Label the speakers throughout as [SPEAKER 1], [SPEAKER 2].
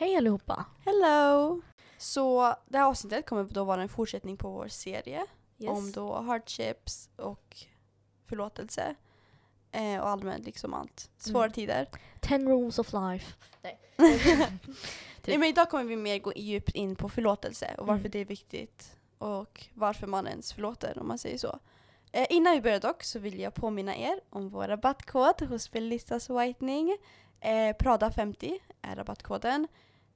[SPEAKER 1] Hej allihopa!
[SPEAKER 2] Hello! Så det här avsnittet kommer då vara en fortsättning på vår serie om då hardships och förlåtelse. Eh, och allmänt liksom allt. Svåra
[SPEAKER 1] Mm.
[SPEAKER 2] tider.
[SPEAKER 1] Ten rules of life.
[SPEAKER 2] Nej, men idag kommer vi mer gå djupt in på förlåtelse och varför
[SPEAKER 1] Mm.
[SPEAKER 2] det är viktigt och varför man ens förlåter om man säger så. Eh, innan vi börjar dock så vill jag påminna er om vår rabattkod hos Felistas Whitening. Eh, Prada50 är rabattkoden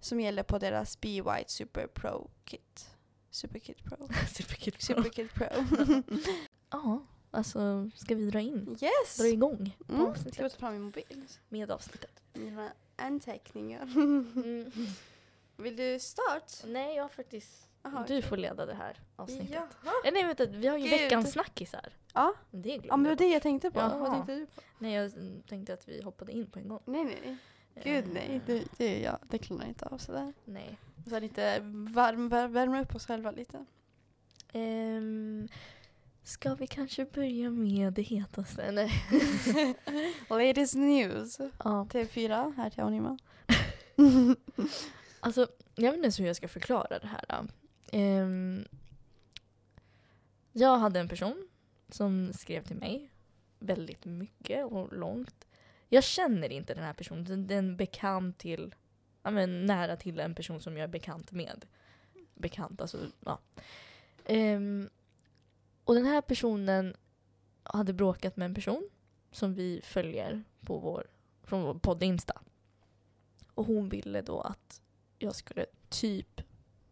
[SPEAKER 2] som gäller på deras Be White Super Pro Kit. Super Kit Pro.
[SPEAKER 1] Superkul.
[SPEAKER 2] Super Kit Pro.
[SPEAKER 1] Ja, alltså ska vi dra in?
[SPEAKER 2] yes!
[SPEAKER 1] Dra igång på
[SPEAKER 2] Mm. Ska
[SPEAKER 1] avsnittet
[SPEAKER 2] jag ta fram min mobil?
[SPEAKER 1] med avsnittet.
[SPEAKER 2] Mina anteckningar.
[SPEAKER 1] Mm.
[SPEAKER 2] Vill du start?
[SPEAKER 1] Nej, jag har faktiskt...
[SPEAKER 2] Aha,
[SPEAKER 1] du
[SPEAKER 2] okej.
[SPEAKER 1] får leda det här avsnittet.
[SPEAKER 2] Jaha.
[SPEAKER 1] Eh, nej, vänta, vi har ju
[SPEAKER 2] Gud.
[SPEAKER 1] veckans snackisar.
[SPEAKER 2] Ja.
[SPEAKER 1] Det
[SPEAKER 2] ja, men det var det jag tänkte på.
[SPEAKER 1] Jaha.
[SPEAKER 2] Vad tänkte du på?
[SPEAKER 1] Nej, jag tänkte att vi hoppade in på en gång.
[SPEAKER 2] Nej, nej, nej. Gud
[SPEAKER 1] Eh,
[SPEAKER 2] nej. Det, det, ja, det klarar jag inte av sådär.
[SPEAKER 1] Nej.
[SPEAKER 2] Så lite varm, vär, värma upp oss själva lite.
[SPEAKER 1] Ehm, ska vi kanske börja med det hetaste? Nej.
[SPEAKER 2] Latest news.
[SPEAKER 1] ja,
[SPEAKER 2] TV4, här till Anima.
[SPEAKER 1] Alltså, jag vet inte ens hur jag ska förklara det här. Ehm, jag hade en person som skrev till mig väldigt mycket och långt. Jag känner inte den här personen. Den- är bekant till, ja men nära till en person som jag är bekant med. Bekant, alltså ja. Ehm, och den här personen hade bråkat med en person som vi följer på vår, från vår podd Insta. Och hon ville då att jag skulle typ,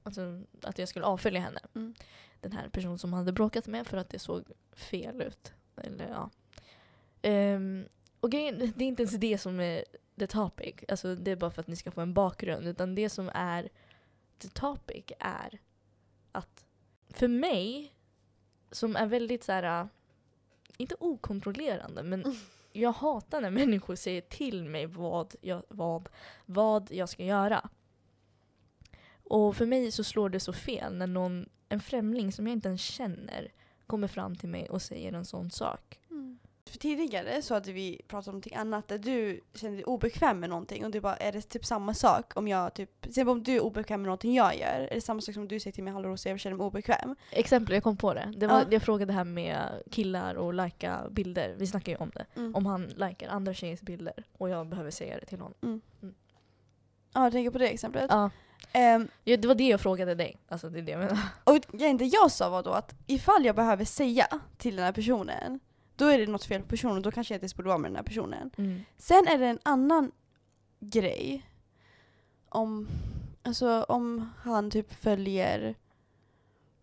[SPEAKER 1] alltså att jag skulle avfölja henne.
[SPEAKER 2] Mm.
[SPEAKER 1] Den här personen som hade bråkat med för att det såg fel ut. Eller ja. Ehm, och grejen, det är inte ens det som är the topic. Alltså det är bara för att ni ska få en bakgrund. Utan det som är the topic är att för mig, som är väldigt så här, inte okontrollerande, men
[SPEAKER 2] Mm.
[SPEAKER 1] jag hatar när människor säger till mig vad jag, vad, vad jag ska göra. Och för mig så slår det så fel när någon, en främling som jag inte ens känner kommer fram till mig och säger en sån sak.
[SPEAKER 2] Mm. För tidigare så hade vi pratat om någonting annat där du kände dig obekväm med någonting och du bara, är det typ samma sak om jag typ, till exempel om du är obekväm med någonting jag gör, är det samma sak som du säger till mig, hallå Rosa jag känner mig obekväm?
[SPEAKER 1] Exempel, jag kom på det. det var,
[SPEAKER 2] Ja.
[SPEAKER 1] Jag frågade här med killar och lajka bilder. Vi snackar ju om det.
[SPEAKER 2] Mm.
[SPEAKER 1] Om han likar andra tjejers bilder och jag behöver säga det till honom.
[SPEAKER 2] Ja, jag tänker på det exemplet.
[SPEAKER 1] Ja.
[SPEAKER 2] Ehm,
[SPEAKER 1] Ja, det var det jag frågade dig. Alltså det är det jag menar.
[SPEAKER 2] och det jag sa var då att ifall jag behöver säga till den här personen, då är det något fel på personen då kanske jag inte ens borde vara med den här personen. Sen är det en annan grej. Om, alltså, om han typ följer,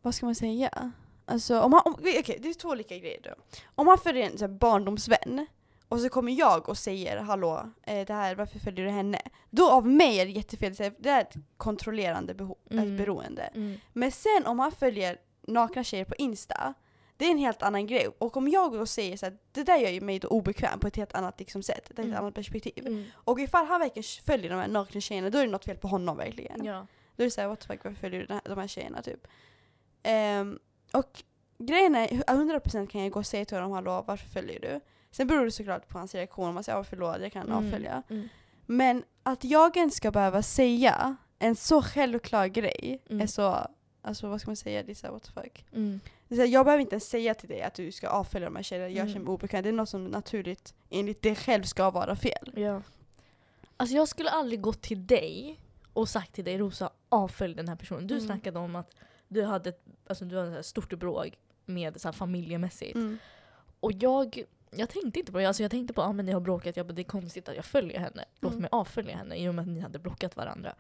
[SPEAKER 2] vad ska man säga? Alltså om han, om, okej det är två olika grejer då. Om han följer en så här, barndomsvän och så kommer jag och säger hallå, eh, det här, varför följer du henne? Då av mig är det jättefel, det är ett kontrollerande beho-
[SPEAKER 1] Mm.
[SPEAKER 2] ett beroende.
[SPEAKER 1] Mm.
[SPEAKER 2] Men sen om han följer nakna tjejer på Insta, det är en helt annan grej. Och om jag då säger så här, det där gör ju mig då obekväm på ett helt annat liksom, sätt, ett
[SPEAKER 1] Mm.
[SPEAKER 2] annat perspektiv.
[SPEAKER 1] Mm.
[SPEAKER 2] Och ifall han verkligen följer de här nakna tjejerna, då är det något fel på honom verkligen.
[SPEAKER 1] Ja.
[SPEAKER 2] Då är det såhär, what the fuck, varför följer du de här tjejerna typ? Ehm, och grejen är, 100% kan jag gå och säga till honom, hallå varför följer du? Sen beror det såklart på hans reaktion, om man säger, ja förlåt jag kan avfölja.
[SPEAKER 1] Mm.
[SPEAKER 2] Men att jag ens ska behöva säga en så självklar grej
[SPEAKER 1] Mm.
[SPEAKER 2] är så, alltså vad ska man säga, det är såhär what the fuck.
[SPEAKER 1] Mm.
[SPEAKER 2] Det är så här, jag behöver inte ens säga till dig att du ska avfölja de här tjejerna, jag
[SPEAKER 1] Mm.
[SPEAKER 2] känner mig obekväm. Det är något som naturligt enligt dig själv ska vara fel.
[SPEAKER 1] Ja. Alltså jag skulle aldrig gått till dig och sagt till dig Rosa, avfölj den här personen. Du
[SPEAKER 2] Mm.
[SPEAKER 1] snackade om att du hade ett, alltså du hade ett stort bråk med så här, familjemässigt.
[SPEAKER 2] Mm.
[SPEAKER 1] Och jag, jag tänkte inte på det. Alltså jag tänkte på att ah, men ni har bråkat, jag det är konstigt att jag följer henne. Låt
[SPEAKER 2] Mm.
[SPEAKER 1] mig avfölja henne i och med att ni hade blockat varandra.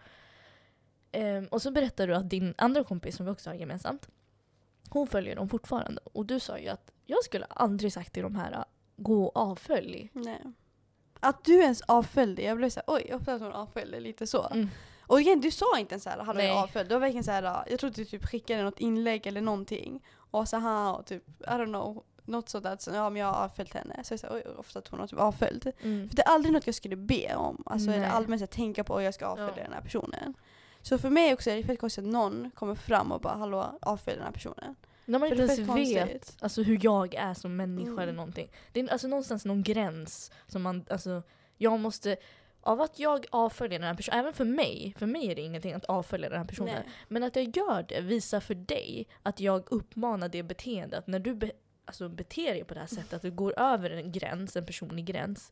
[SPEAKER 1] Ehm, och så berättade du att din andra kompis som vi också har gemensamt, hon följer dem fortfarande. Och du sa ju att jag skulle aldrig sagt till de här, gå och avfölj.
[SPEAKER 2] Nej. Att du ens avföljde, jag blev såhär oj, jag uppfattade att hon avföljde lite så.
[SPEAKER 1] Mm.
[SPEAKER 2] Och igen, du sa inte ens såhär, hallå jag avföljde. Det var verkligen såhär, jag tror att du typ skickade något inlägg eller någonting. Och så här och typ, I don't know, något sådant. Så, ja men jag har avföljt henne. Så jag sa oj, ofta att hon har typ avföljt.
[SPEAKER 1] Mm.
[SPEAKER 2] För det är aldrig något jag skulle be om. Alltså eller allmänt så här, tänka på att jag ska avfölja
[SPEAKER 1] Ja.
[SPEAKER 2] den här personen. Så för mig också är det fett konstigt att någon kommer fram och bara hallå avfölj den här personen.
[SPEAKER 1] När man
[SPEAKER 2] För
[SPEAKER 1] inte ens vet alltså, hur jag är som människa
[SPEAKER 2] Mm.
[SPEAKER 1] eller någonting. Det är alltså någonstans någon gräns som man, alltså jag måste av att jag avföljer den här personen, även för mig, för mig är det ingenting att avfölja den här personen.
[SPEAKER 2] Nej.
[SPEAKER 1] Men att jag gör det visar för dig att jag uppmanar det beteendet. När du be, alltså beter dig på det här sättet, att du går över en gräns, en personlig gräns.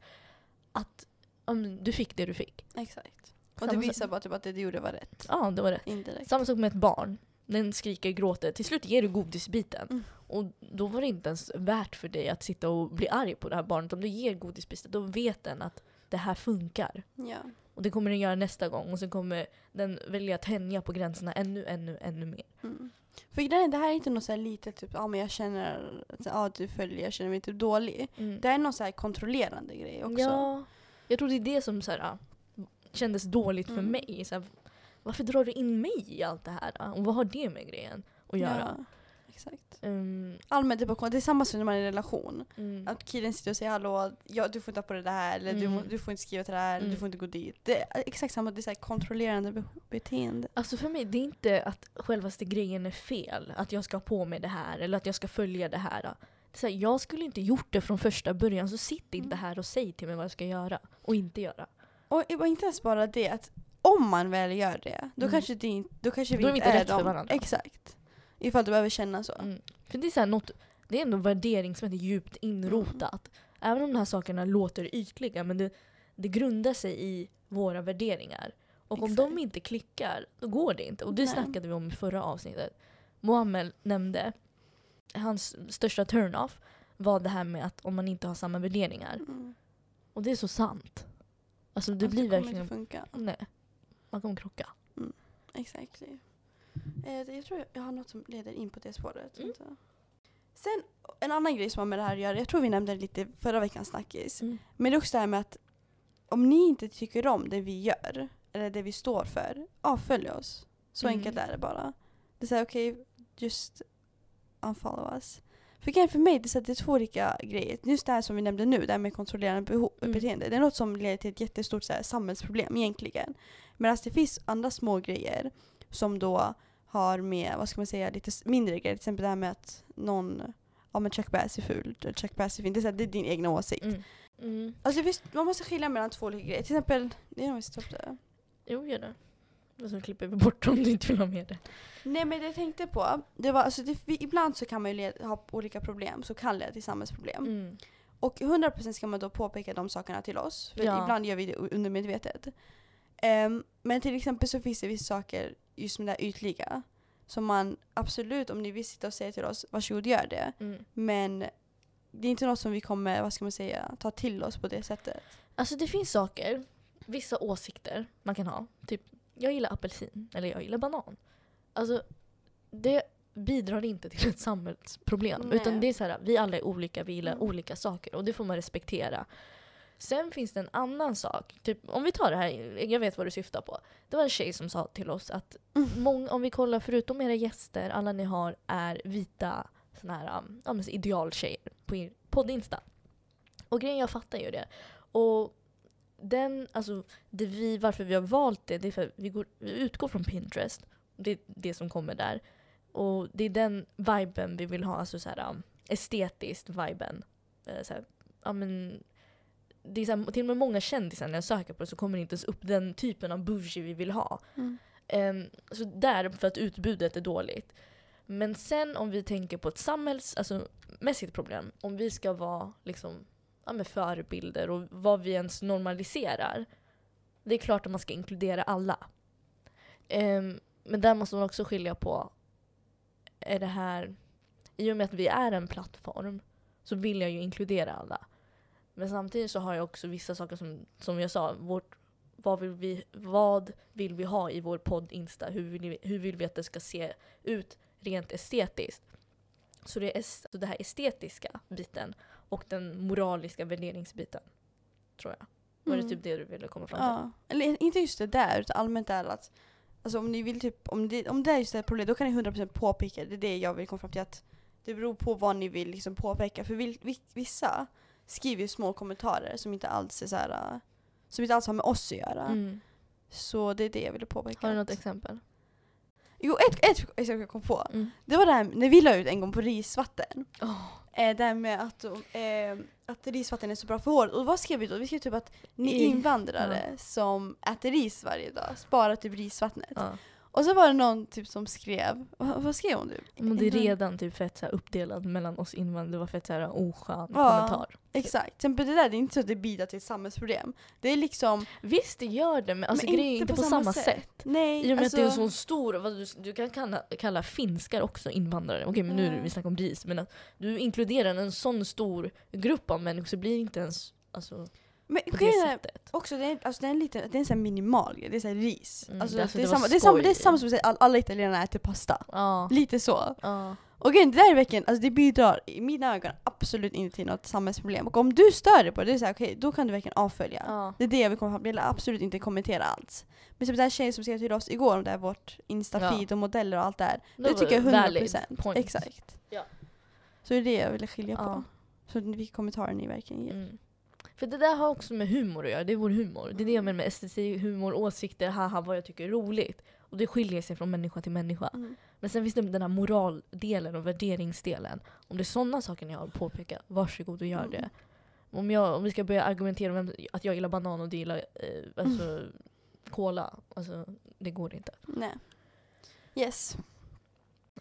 [SPEAKER 1] Att um, du fick det du fick.
[SPEAKER 2] Exakt. Och det visar bara typ att det du gjorde var rätt.
[SPEAKER 1] Ja, det var rätt.
[SPEAKER 2] Indirekt.
[SPEAKER 1] Samma sak med ett barn. Den skriker, gråter. Till slut ger du godisbiten.
[SPEAKER 2] Mm.
[SPEAKER 1] Och då var det inte ens värt för dig att sitta och bli arg på det här barnet. Om du ger godisbiten, då vet den att det här funkar.
[SPEAKER 2] Ja.
[SPEAKER 1] Och det kommer den göra nästa gång. Och sen kommer den välja att tänja på gränserna ännu, ännu, ännu mer.
[SPEAKER 2] Mm. För grejen, det här är inte något så här litet, typ, ja men jag känner att ja, du följer, jag känner mig typ dålig.
[SPEAKER 1] Mm.
[SPEAKER 2] Det är någon så här kontrollerande grej också.
[SPEAKER 1] Ja, jag tror det är det som så här, ah, kändes dåligt för
[SPEAKER 2] Mm.
[SPEAKER 1] mig. Så här, varför drar du in mig i allt det här? Och vad har det med grejen att göra?
[SPEAKER 2] Ja, exakt.
[SPEAKER 1] Mm,
[SPEAKER 2] Allmänt typ, det är samma som när man är i en relation.
[SPEAKER 1] mm,
[SPEAKER 2] Att killen sitter och säger hallå, ja, du får inte ha på det där, eller du,
[SPEAKER 1] Mm.
[SPEAKER 2] du får inte skriva till det här, eller du
[SPEAKER 1] Mm.
[SPEAKER 2] får inte gå dit. Det är exakt samma, det är så här kontrollerande be- beteende.
[SPEAKER 1] Alltså för mig, det är inte att självaste grejen är fel. Att jag ska ha på mig det här eller att jag ska följa det här. Det är så här, jag skulle inte gjort det från första början, så sitt inte
[SPEAKER 2] Mm.
[SPEAKER 1] här och säg till mig vad jag ska göra och inte göra.
[SPEAKER 2] Och inte ens bara det, att om man väl gör det, då
[SPEAKER 1] Mm.
[SPEAKER 2] kanske, det, då kanske vi
[SPEAKER 1] Då är
[SPEAKER 2] inte är
[SPEAKER 1] rätt för
[SPEAKER 2] de-
[SPEAKER 1] varandra.
[SPEAKER 2] Exakt. Ifall du behöver känna så.
[SPEAKER 1] Mm. För det är så något, det är ändå värderingsmässigt djupt inrotat. Även om de här sakerna låter ytliga, men det, det grundar sig i våra värderingar. Och om
[SPEAKER 2] Exakt.
[SPEAKER 1] de inte klickar, då går det inte. Och det
[SPEAKER 2] Nej.
[SPEAKER 1] snackade vi om i förra avsnittet. Mohammed nämnde, hans största turn-off var det här med att om man inte har samma värderingar.
[SPEAKER 2] Mm.
[SPEAKER 1] Och det är så sant. Alltså det
[SPEAKER 2] Att
[SPEAKER 1] blir
[SPEAKER 2] kommer
[SPEAKER 1] verkligen...
[SPEAKER 2] inte funka.
[SPEAKER 1] Nej. Man kommer krocka.
[SPEAKER 2] Exactly. Eh, jag tror jag har något som leder in på det spåret.
[SPEAKER 1] Mm.
[SPEAKER 2] Sen en annan grej som har med det här att göra, jag tror vi nämnde det lite förra veckans snackis.
[SPEAKER 1] Mm.
[SPEAKER 2] Men det är också det här med att om ni inte tycker om det vi gör, eller det vi står för, avfölj oss. Så
[SPEAKER 1] Mm.
[SPEAKER 2] enkelt är det bara. Det är såhär, okej, just unfollow us. För grejen för mig, det är, så att det är två olika grejer. Just det här som vi nämnde nu, det här med kontrollerande beho-
[SPEAKER 1] Mm.
[SPEAKER 2] beteende. Det är något som leder till ett jättestort så här, samhällsproblem egentligen. Medan det finns andra små grejer som då har med, vad ska man säga, lite mindre grejer. Till exempel det här med att någon, ja men Chuck Bass är eller Chuck Bass är fin. Det är, så här, det är din egna åsikt.
[SPEAKER 1] Mm. Mm.
[SPEAKER 2] Alltså visst, man måste skilja mellan två olika grejer. Till exempel, det är nog visst det.
[SPEAKER 1] Jo, gör det. Och så klipper vi bort om du inte vill ha med det.
[SPEAKER 2] Nej men det jag tänkte på, det var alltså det, vi, ibland så kan man ju led, ha olika problem som kan leda till samhällsproblem.
[SPEAKER 1] Mm.
[SPEAKER 2] Och 100% ska man då påpeka de sakerna till oss. För
[SPEAKER 1] Ja.
[SPEAKER 2] ibland gör vi det undermedvetet. Ehm, men till exempel så finns det vissa saker, just med det här ytliga, som man absolut, om ni vill sitta och säga till oss, varsågod gör det.
[SPEAKER 1] Mm.
[SPEAKER 2] Men det är inte något som vi kommer, vad ska man säga, ta till oss på det sättet.
[SPEAKER 1] Alltså det finns saker, vissa åsikter man kan ha. Typ, jag gillar apelsin eller jag gillar banan. Alltså, det bidrar inte till ett samhällsproblem.
[SPEAKER 2] Nej.
[SPEAKER 1] Utan det är så här, vi alla är olika, vi gillar
[SPEAKER 2] Mm.
[SPEAKER 1] olika saker och det får man respektera. Sen finns det en annan sak. Typ, om vi tar det här, jag vet vad du syftar på. Det var en tjej som sa till oss att
[SPEAKER 2] Mm.
[SPEAKER 1] många, om vi kollar, förutom era gäster, alla ni har är vita såna här, um, idealtjejer på er poddinsta. Och grejen, jag fattar ju det. Och den, alltså, det vi, varför vi har valt det, det är för att vi, går, vi utgår från Pinterest. Det är det som kommer där. Och det är den viben vi vill ha, alltså så här, um, estetiskt viben. Eh, så här, ja, men, det är så här, till och med många kändisar när jag söker på det så kommer det inte ens upp den typen av bougie vi vill ha.
[SPEAKER 2] Mm.
[SPEAKER 1] Ehm, så där, för att utbudet är dåligt. Men sen om vi tänker på ett samhälls, alltså, problem, om vi ska vara liksom, ja, med förebilder och vad vi ens normaliserar. Det är klart att man ska inkludera alla. Um, men där måste man också skilja på, är det här, i och med att vi är en plattform så vill jag ju inkludera alla. Men samtidigt så har jag också vissa saker som, som jag sa, vårt, vad, vill vi, vad vill vi ha i vår podd Insta? Hur vill, vi, hur vill vi att det ska se ut rent estetiskt? Så det är så det här estetiska biten och den moraliska värderingsbiten. Tror jag. Var det
[SPEAKER 2] Mm.
[SPEAKER 1] typ det du ville komma fram till?
[SPEAKER 2] Ja. Eller inte just det där, utan allmänt är att alltså, om ni vill typ, om det, om det är just det här problemet, då kan ni 100% påpeka det. är det jag vill komma fram till. att Det beror på vad ni vill liksom påpeka. För vissa skriver ju små kommentarer som inte alls är så här, som inte alls har med oss att göra.
[SPEAKER 1] Mm.
[SPEAKER 2] Så det är det jag ville påpeka.
[SPEAKER 1] Har du något
[SPEAKER 2] exempel? Jo, ett, ett exempel jag kom på.
[SPEAKER 1] Mm.
[SPEAKER 2] Det var det här när vi la ut en gång på risvatten.
[SPEAKER 1] Oh,
[SPEAKER 2] Eh, det här med att, eh, att risvatten är så bra för håret. Och vad skrev vi då? Vi skrev typ att ni invandrare som äter ris varje dag sparar typ risvattnet.
[SPEAKER 1] Ja.
[SPEAKER 2] Och så var det någon typ som skrev, vad, vad skrev hon nu?
[SPEAKER 1] Men det är redan typ fett så här uppdelat mellan oss invandrare. Det var fett så här oskön
[SPEAKER 2] Ja.
[SPEAKER 1] kommentar.
[SPEAKER 2] Exakt. Sen, det där det är inte så att det bidrar till ett samhällsproblem. Det är liksom,
[SPEAKER 1] Visst det gör det men, alltså,
[SPEAKER 2] Men
[SPEAKER 1] grejen är inte på, samma sätt.
[SPEAKER 2] nej.
[SPEAKER 1] I och med
[SPEAKER 2] alltså,
[SPEAKER 1] att det är en sån stor, vad du, du kan kalla, kalla finskar också invandrare. Okej men nu
[SPEAKER 2] Ja.
[SPEAKER 1] vi snackar om ris. Men att du inkluderar en sån stor grupp av människor så blir det inte ens alltså,
[SPEAKER 2] men
[SPEAKER 1] på det
[SPEAKER 2] grejen är
[SPEAKER 1] sättet.
[SPEAKER 2] också, det är, alltså, det är en liten, det är en sån här minimal grej. Det är så här ris.
[SPEAKER 1] Mm,
[SPEAKER 2] alltså,
[SPEAKER 1] det- alltså,
[SPEAKER 2] det, är
[SPEAKER 1] det
[SPEAKER 2] samma, det, är samma, det är samma som att att alla italienare äter pasta.
[SPEAKER 1] Ja.
[SPEAKER 2] Lite så.
[SPEAKER 1] ja.
[SPEAKER 2] Och grejen, det där är verkligen, alltså det bidrar i mina ögon absolut inte till något samhällsproblem. Och om du stör dig på det, det är så här, okej, då kan du verkligen avfölja.
[SPEAKER 1] ja.
[SPEAKER 2] Det är det jag vill komma fram till. Jag vill absolut inte kommentera alls. Men som den här tjejen som skrev till oss igår om det här vårt instafeed och modeller och allt det här. Det,
[SPEAKER 1] var
[SPEAKER 2] tycker jag är
[SPEAKER 1] valid
[SPEAKER 2] 100%.
[SPEAKER 1] point.
[SPEAKER 2] Exakt.
[SPEAKER 1] Ja.
[SPEAKER 2] Så det är det jag ville skilja
[SPEAKER 1] Ja.
[SPEAKER 2] på. Så vilka kommentarer ni verkligen ger.
[SPEAKER 1] Mm. För det där har också med humor att göra, det är vår humor. Det är det jag menar med esteti, humor, åsikter, haha vad jag tycker är roligt. Och det skiljer sig från människa till människa.
[SPEAKER 2] Mm.
[SPEAKER 1] Men sen finns det den här moraldelen och värderingsdelen. Om det är sådana saker ni har att påpeka, varsågod och gör
[SPEAKER 2] Mm.
[SPEAKER 1] det. Om, jag, om vi ska börja argumentera om att jag gillar banan och du gillar eh, alltså, cola, alltså det går inte.
[SPEAKER 2] Nej. Yes.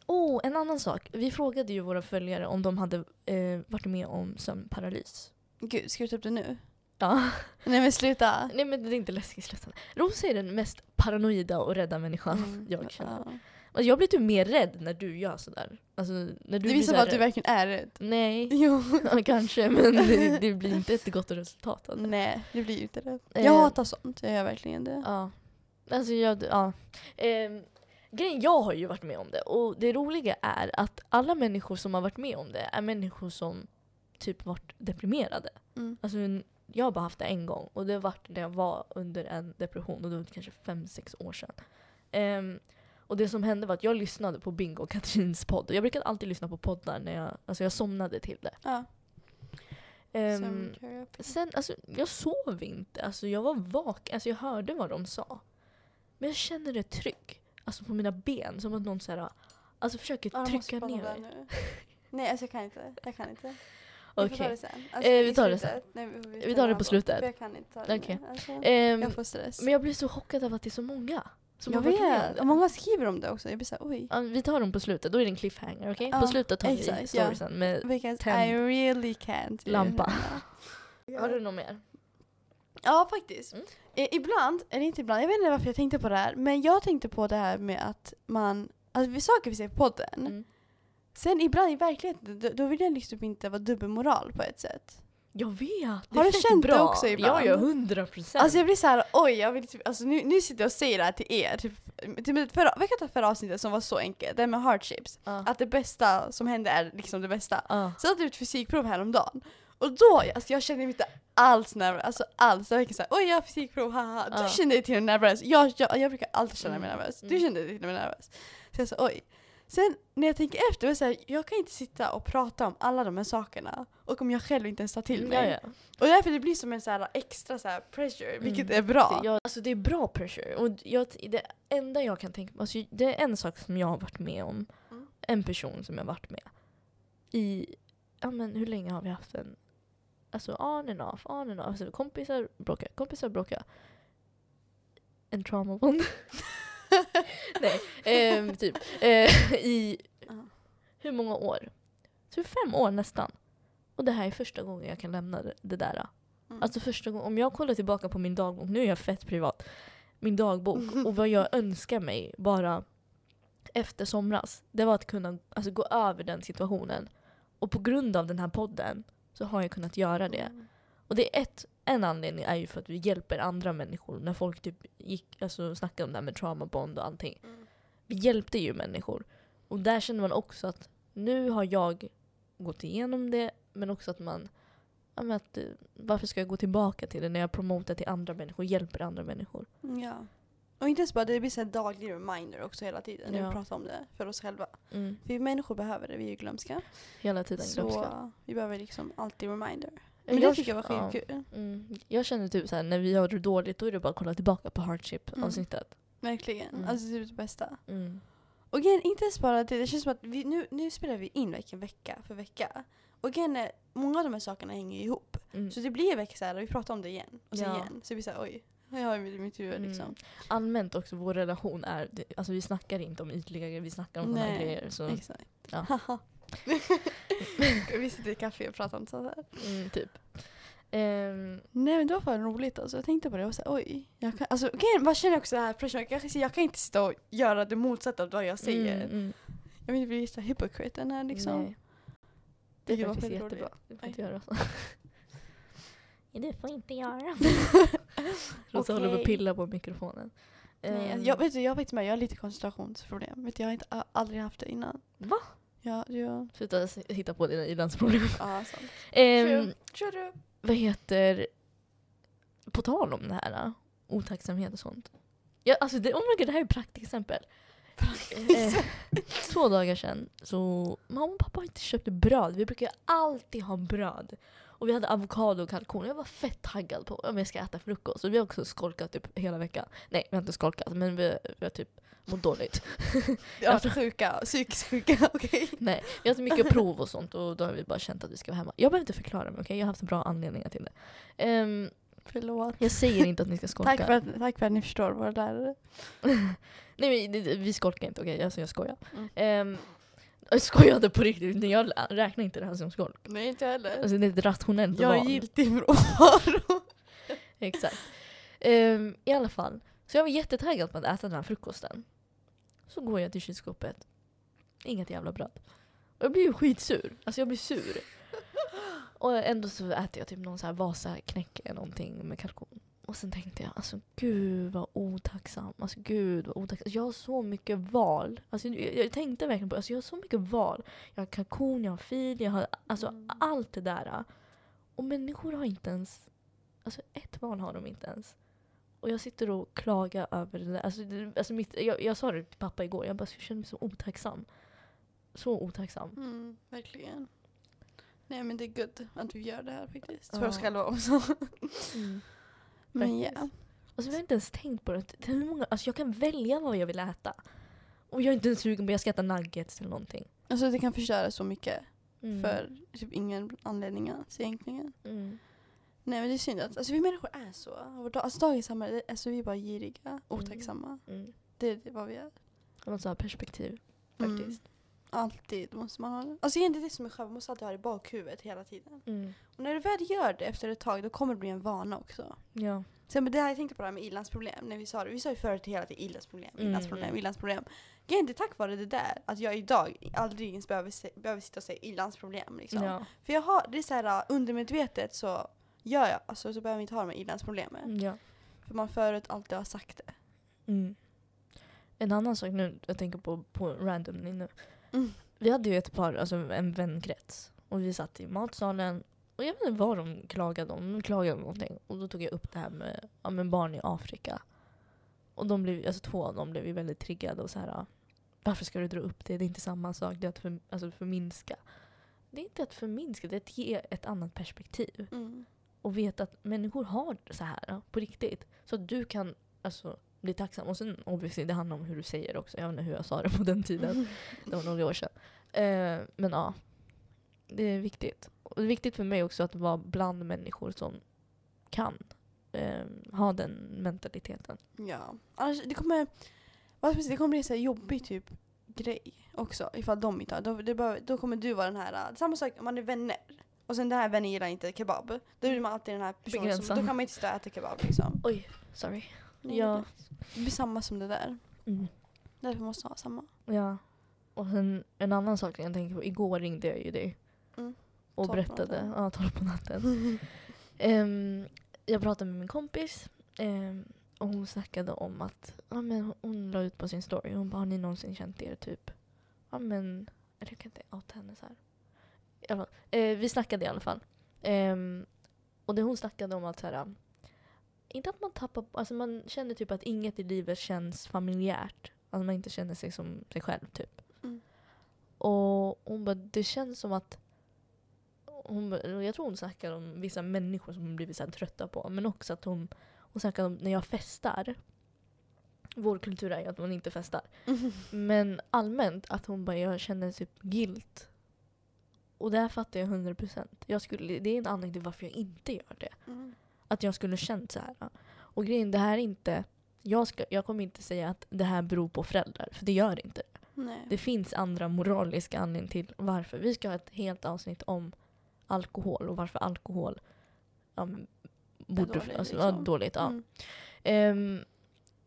[SPEAKER 1] Oh, en annan sak. Vi frågade ju våra följare om de hade eh, varit med om sömnparalys.
[SPEAKER 2] Gud, ska du ta upp det nu?
[SPEAKER 1] Ja.
[SPEAKER 2] Nej men sluta.
[SPEAKER 1] Nej men det är inte läskigt sluta. Rosa är den mest paranoida och rädda människan
[SPEAKER 2] Mm.
[SPEAKER 1] jag känner.
[SPEAKER 2] Ja.
[SPEAKER 1] Alltså, jag blir typ mer rädd när du gör sådär. Alltså, när du
[SPEAKER 2] Det visar på
[SPEAKER 1] här
[SPEAKER 2] att du verkligen är rädd.
[SPEAKER 1] Nej,
[SPEAKER 2] Jo.
[SPEAKER 1] ja, kanske men det, det blir inte ett gott resultat. Alltså.
[SPEAKER 2] Nej, det blir ju inte det.
[SPEAKER 1] Eh.
[SPEAKER 2] Jag hatar sånt, jag gör verkligen det.
[SPEAKER 1] Ja. Alltså jag, ja. Ehm, grejen, jag har ju varit med om det och det roliga är att alla människor som har varit med om det är människor som typ varit deprimerade.
[SPEAKER 2] Mm.
[SPEAKER 1] Alltså, jag har bara haft det en gång och det var när jag var under en depression och det var kanske fem sex år sedan. Ehm, och det som hände var att jag lyssnade på Bingo och Katrins podd. Jag brukade alltid lyssna på poddar när jag, alltså jag somnade till det.
[SPEAKER 2] Ja. Sömnterapi.
[SPEAKER 1] sen, alltså jag sov inte. Alltså jag var vaken, alltså jag hörde vad de sa. Men jag känner ett tryck alltså på mina ben som att någon så här, alltså försöker
[SPEAKER 2] Ja,
[SPEAKER 1] trycka ner mig.
[SPEAKER 2] Nej alltså jag kan inte. Jag kan inte. Vi
[SPEAKER 1] Okej.
[SPEAKER 2] det sen. Alltså,
[SPEAKER 1] Eh, vi tar det.
[SPEAKER 2] Nej, vi,
[SPEAKER 1] Vi tar det på slutet.
[SPEAKER 2] Jag kan inte ta det
[SPEAKER 1] Okej.
[SPEAKER 2] nu. Alltså,
[SPEAKER 1] Ehm,
[SPEAKER 2] jag får stress.
[SPEAKER 1] men jag blir så chockad av att det är så många som
[SPEAKER 2] jag vet. Och många skriver om det också. Jag blir såhär oj.
[SPEAKER 1] Ja, vi tar dem på slutet, då är det en cliffhanger. okej?
[SPEAKER 2] Ja,
[SPEAKER 1] på slutet tar vi
[SPEAKER 2] exakt,
[SPEAKER 1] storiesen med...
[SPEAKER 2] Because
[SPEAKER 1] tänd
[SPEAKER 2] I really can't.
[SPEAKER 1] lampa.
[SPEAKER 2] Ja.
[SPEAKER 1] Har du något mer?
[SPEAKER 2] Ja, faktiskt.
[SPEAKER 1] Mm.
[SPEAKER 2] Ibland, eller inte ibland, jag vet inte varför jag tänkte på det här, men jag tänkte på det här med att man, alltså vi saker vi säger på podden,
[SPEAKER 1] Mm.
[SPEAKER 2] Sen ibland i verkligen, då, då vill jag liksom inte vara dubbelmoral på ett sätt.
[SPEAKER 1] Jag vet! Det
[SPEAKER 2] Har du
[SPEAKER 1] fett
[SPEAKER 2] känt det
[SPEAKER 1] bra.
[SPEAKER 2] också ibland?
[SPEAKER 1] Ja, ja, hundra procent.
[SPEAKER 2] Alltså jag blir såhär, oj, jag vill typ, alltså nu, nu sitter jag och säger det här till er, typ, typ förra, vad kan ta förra avsnittet som var så enkelt, det med hardships,
[SPEAKER 1] ja.
[SPEAKER 2] att det bästa som hände är liksom det bästa.
[SPEAKER 1] Ja.
[SPEAKER 2] Så hade jag ett fysikprov häromdagen. Och då, alltså jag kände mig inte alls nervös, alltså alls. Jag var såhär, oj jag har fysikprov, haha. Du kände dig till och med nervös. Jag, jag, jag brukar alltid känna mig
[SPEAKER 1] Mm,
[SPEAKER 2] nervös. Du
[SPEAKER 1] mm.
[SPEAKER 2] kände dig till och med nervös. Så jag sa oj. Sen när jag tänker efter, så här, jag kan inte sitta och prata om alla de här sakerna. Och om jag själv inte ens tar till mig.
[SPEAKER 1] Ja, ja.
[SPEAKER 2] Och därför det blir som en så här extra så här pressure, vilket
[SPEAKER 1] Mm.
[SPEAKER 2] är bra.
[SPEAKER 1] Jag, alltså det är bra pressure. Och jag, det enda jag kan tänka alltså det är en sak som jag har varit med om.
[SPEAKER 2] Mm.
[SPEAKER 1] En person som jag har varit med. I, ja men hur länge har vi haft en, alltså on and off, on and off. Alltså kompisar bråkar, kompisar bråkar. En trauma bond. Nej, ehm, typ. Eh, I hur många år? Typ fem år nästan. Och det här är första gången jag kan lämna det, det där.
[SPEAKER 2] Mm.
[SPEAKER 1] Alltså första gången, om jag kollar tillbaka på min dagbok, nu är jag fett privat, min dagbok och vad jag önskar mig bara efter somras, det var att kunna alltså, gå över den situationen. Och på grund av den här podden så har jag kunnat göra det.
[SPEAKER 2] Mm.
[SPEAKER 1] Och det är ett, en anledning är ju för att vi hjälper andra människor. När folk typ gick, alltså, snackade om det här med trauma bond och allting.
[SPEAKER 2] Mm.
[SPEAKER 1] Vi hjälpte ju människor. Och där känner man också att nu har jag gått igenom det, men också att man ja, att, eh, varför ska jag gå tillbaka till det när jag promotar till andra människor och hjälper andra människor?
[SPEAKER 2] Ja. Och inte ens bara, det blir så här daglig reminder också hela tiden när
[SPEAKER 1] Ja.
[SPEAKER 2] vi pratar om det för oss själva.
[SPEAKER 1] Mm.
[SPEAKER 2] För vi människor behöver det, vi är ju glömska.
[SPEAKER 1] Hela tiden glömska.
[SPEAKER 2] Så vi behöver liksom alltid reminder. Men
[SPEAKER 1] Jag-
[SPEAKER 2] det tycker jag var
[SPEAKER 1] ja.
[SPEAKER 2] skitkul.
[SPEAKER 1] Mm. Jag känner typ såhär, när vi har det dåligt då är det bara att kolla tillbaka på hardship-avsnittet.
[SPEAKER 2] Verkligen.
[SPEAKER 1] Mm.
[SPEAKER 2] Alltså det är det bästa.
[SPEAKER 1] Mm.
[SPEAKER 2] Och igen, inte ens bara det, det känns som att vi, nu, nu spelar vi in vilken vecka för vecka. Och är, många av de här sakerna hänger ju ihop.
[SPEAKER 1] Mm.
[SPEAKER 2] Så det blir väl så här, vi pratar om det igen och sen
[SPEAKER 1] Ja.
[SPEAKER 2] igen. Så det blir så här, oj, vad har jag i mitt huvud liksom.
[SPEAKER 1] Mm. Allmänt också, vår relation är, alltså vi snackar inte om ytliga grejer, vi snackar om sådana grejer. Så,
[SPEAKER 2] Exakt.
[SPEAKER 1] Ja.
[SPEAKER 2] vi sitter i kafé och pratar om sånt här.
[SPEAKER 1] mm, typ. Ehm,
[SPEAKER 2] Nej men det var fan roligt alltså. Jag tänkte på det och så här, oj. Jag kan, alltså, grejen, vad känner också det här jag, kan- jag kan inte sitta och göra det motsatta av vad jag säger.
[SPEAKER 1] mm, mm.
[SPEAKER 2] Jag vill inte bli så hypocriten här liksom.
[SPEAKER 1] Nej. Det är faktiskt jättebra.
[SPEAKER 2] roligt.
[SPEAKER 1] Du får inte göra så. Det får inte göra. Rosa håller på att pilla på mikrofonen.
[SPEAKER 2] Nej,
[SPEAKER 1] Ehm,
[SPEAKER 2] jag, vet du, jag vet med, jag har lite koncentrationsproblem. Vet du, jag har inte, aldrig haft det innan.
[SPEAKER 1] Va?
[SPEAKER 2] Ja, ja.
[SPEAKER 1] Sluta hitta på dina ilandsproblem.
[SPEAKER 2] Ja, sant.
[SPEAKER 1] Ehm.
[SPEAKER 2] True, true.
[SPEAKER 1] vad heter... På tal om det här, äh, otacksamhet och sånt. Ja, alltså det, oh my god, det här är ett praktexempel. Eh, två dagar sedan så mamma och pappa har inte köpt bröd. Vi brukar ju alltid ha bröd. Och vi hade avokado och kalkon. Jag var fett taggad på om jag ska äta frukost. Och vi har också skolkat typ hela veckan. Nej, vi har inte skolkat men vi, vi har typ mått dåligt.
[SPEAKER 2] Jag har varit sjuka, psykiskt sjuka, okej.
[SPEAKER 1] Nej, vi har haft mycket prov och sånt och då har vi bara känt att vi ska vara hemma. Jag behöver inte förklara mig, okej? Jag har haft bra anledningar till det. Ehm,
[SPEAKER 2] Förlåt.
[SPEAKER 1] jag säger inte att ni ska skolka.
[SPEAKER 2] Tack för, att, tack för att ni förstår våra lärare.
[SPEAKER 1] Nej men vi skolkar inte, okej? Alltså jag skojar.
[SPEAKER 2] Mm.
[SPEAKER 1] Ehm, jag skojade på riktigt, jag räknar inte det här som skolk.
[SPEAKER 2] Nej, inte heller.
[SPEAKER 1] Alltså det är ett rationellt
[SPEAKER 2] jag är
[SPEAKER 1] val.
[SPEAKER 2] giltig frånvaro.
[SPEAKER 1] Exakt. Ehm, I alla fall, så jag var jättetaggad på att äta den här frukosten. Så går jag till kylskåpet. Inget jävla bröd. Och jag blir ju skitsur. Alltså jag blir sur. Och ändå så äter jag typ någon så här Vasaknäck eller någonting med kalkon. Och sen tänkte jag, alltså gud vad otacksam. Alltså gud vad otacksam. Jag har så mycket val. Alltså, jag, jag tänkte verkligen på alltså, jag har så mycket val. Jag har kalkon, jag har fil, jag har alltså
[SPEAKER 2] Mm.
[SPEAKER 1] allt det där. Och människor har inte ens, alltså ett val har de inte ens. Och jag sitter och klagar över det där. Alltså, det, alltså mitt, jag, jag sa det till pappa igår, jag bara jag känner mig så otacksam. Så otacksam.
[SPEAKER 2] Mm, verkligen. Nej men det är good att vi gör det här faktiskt.
[SPEAKER 1] Ja.
[SPEAKER 2] För oss själva också. Men ja.
[SPEAKER 1] Alltså, jag har inte ens tänkt på det. hur många, alltså, jag kan välja vad jag vill äta. Och jag är inte ens sugen på att jag ska äta nuggets eller någonting.
[SPEAKER 2] Alltså det kan förstöra så mycket
[SPEAKER 1] Mm.
[SPEAKER 2] för typ ingen anledning alls egentligen.
[SPEAKER 1] Mm.
[SPEAKER 2] Nej men det är synd att, alltså vi människor är så. Vår dag- Alltså dagens samhälle, alltså vi är bara giriga, otacksamma.
[SPEAKER 1] Mm.
[SPEAKER 2] Det, det är vad vi är.
[SPEAKER 1] Man måste ha perspektiv
[SPEAKER 2] Mm.
[SPEAKER 1] faktiskt.
[SPEAKER 2] Alltid måste man ha det. Alltså egentligen det som är skönt, man måste alltid ha det i bakhuvudet hela tiden.
[SPEAKER 1] Mm.
[SPEAKER 2] Och när du väl gör det efter ett tag, då kommer det bli en vana också.
[SPEAKER 1] Ja.
[SPEAKER 2] Sen men det här, jag tänkte på det här med ilandsproblem, när vi sa det. Vi sa ju förut hela tiden ilandsproblem,
[SPEAKER 1] Mm,
[SPEAKER 2] ilandsproblem,
[SPEAKER 1] mm.
[SPEAKER 2] ilandsproblem. Grejen är tack vare det där, att jag idag aldrig ens behöver, se, behöver sitta och säga ilandsproblem. Liksom.
[SPEAKER 1] ja.
[SPEAKER 2] För jag har, det är så här undermedvetet så gör jag, alltså så behöver jag inte ha de här ilandsproblemen.
[SPEAKER 1] ja.
[SPEAKER 2] För man förut alltid har sagt det.
[SPEAKER 1] Mm. En annan sak nu, jag tänker på, på randomly nu.
[SPEAKER 2] Mm.
[SPEAKER 1] Vi hade ju ett par, alltså en vänkrets. Och vi satt i matsalen. Och jag vet inte vad de klagade om. De klagade om någonting. Och då tog jag upp det här med, ja, med barn i Afrika. Och de blev, alltså två av dem blev ju väldigt triggade och så här. "Ah, Varför ska du dra upp det? Det är inte samma sak. Det är att för, alltså förminska. Det är inte att förminska, det är att ge ett annat perspektiv.
[SPEAKER 2] Mm.
[SPEAKER 1] Och veta att människor har så här på riktigt. Så att du kan alltså, bli tacksam. Och sen obviously, det handlar om hur du säger också. Jag vet inte hur jag sa det på den tiden. Det var några år sedan. Eh, men ja, det är viktigt. Och det är viktigt för mig också att vara bland människor som kan eh, ha den mentaliteten.
[SPEAKER 2] Ja. Annars, det kommer, det kommer bli en så jobbig typ grej också. Ifall de inte har. Då, behöver, då kommer du vara den här, äh, samma sak om man är vänner. Och sen den här vännen gillar inte kebab. Då blir man alltid den här personen som, då kan man inte stå och äta kebab liksom.
[SPEAKER 1] Oj, sorry. Ja.
[SPEAKER 2] Det blir samma som det där.
[SPEAKER 1] Mm.
[SPEAKER 2] Därför måste man ha samma.
[SPEAKER 1] Ja. Och sen en annan sak jag tänker på. Igår ringde jag ju dig.
[SPEAKER 2] Mm.
[SPEAKER 1] Och berättade. Ja, tolv på natten. Ehm, jag pratade med min kompis. ehm, och hon snackade om att ja, men hon- la ut på sin story. Hon bara, har ni någonsin känt er typ... Ja men... Eller jag kan inte outa henne så här. I alla fall, eh, vi snackade i alla fall. Ehm, och det hon snackade om att så här, Inte att man tappar... Alltså man känner typ att inget i livet känns familjärt. Alltså man inte känner sig som sig själv typ.
[SPEAKER 2] Mm.
[SPEAKER 1] Och hon bara, det känns som att hon, jag tror hon snackar om vissa människor som hon blivit så trötta på. Men också att hon, hon snackar om när jag festar. Vår kultur är ju att man inte festar. Men allmänt att hon bara, jag känner typ guilt. Och det här fattar jag 100%. Jag skulle, det är en anledning till varför jag inte gör det.
[SPEAKER 2] Mm.
[SPEAKER 1] Att jag skulle känt så här. Och grejen, det här är inte... Jag, ska, jag kommer inte säga att det här beror på föräldrar, för det gör inte det.
[SPEAKER 2] Nej.
[SPEAKER 1] Det finns andra moraliska anledningar till varför. Vi ska ha ett helt avsnitt om alkohol och varför alkohol ja, borde,
[SPEAKER 2] dåligt,
[SPEAKER 1] alltså,
[SPEAKER 2] liksom.
[SPEAKER 1] dåligt. Ja.
[SPEAKER 2] Mm.
[SPEAKER 1] Ehm,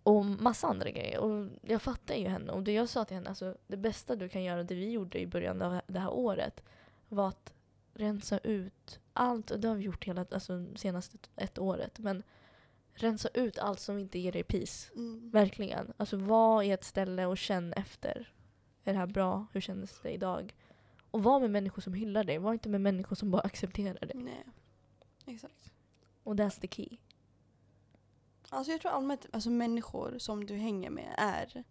[SPEAKER 1] och massa andra grejer. Och jag fattar ju henne. Och det jag sa till henne, alltså, det bästa du kan göra, det vi gjorde i början av det här året, var att rensa ut allt. Och det har vi gjort hela alltså, senaste ett året. Men rensa ut allt som inte ger dig peace.
[SPEAKER 2] Mm.
[SPEAKER 1] Verkligen. Alltså var i ett ställe och känn efter. Är det här bra? Hur kändes det idag? Och var med människor som hyllar dig. Var inte med människor som bara accepterar dig.
[SPEAKER 2] Nej. Exakt.
[SPEAKER 1] Och that's the key.
[SPEAKER 2] Alltså jag tror allmänt alltså människor som du hänger med är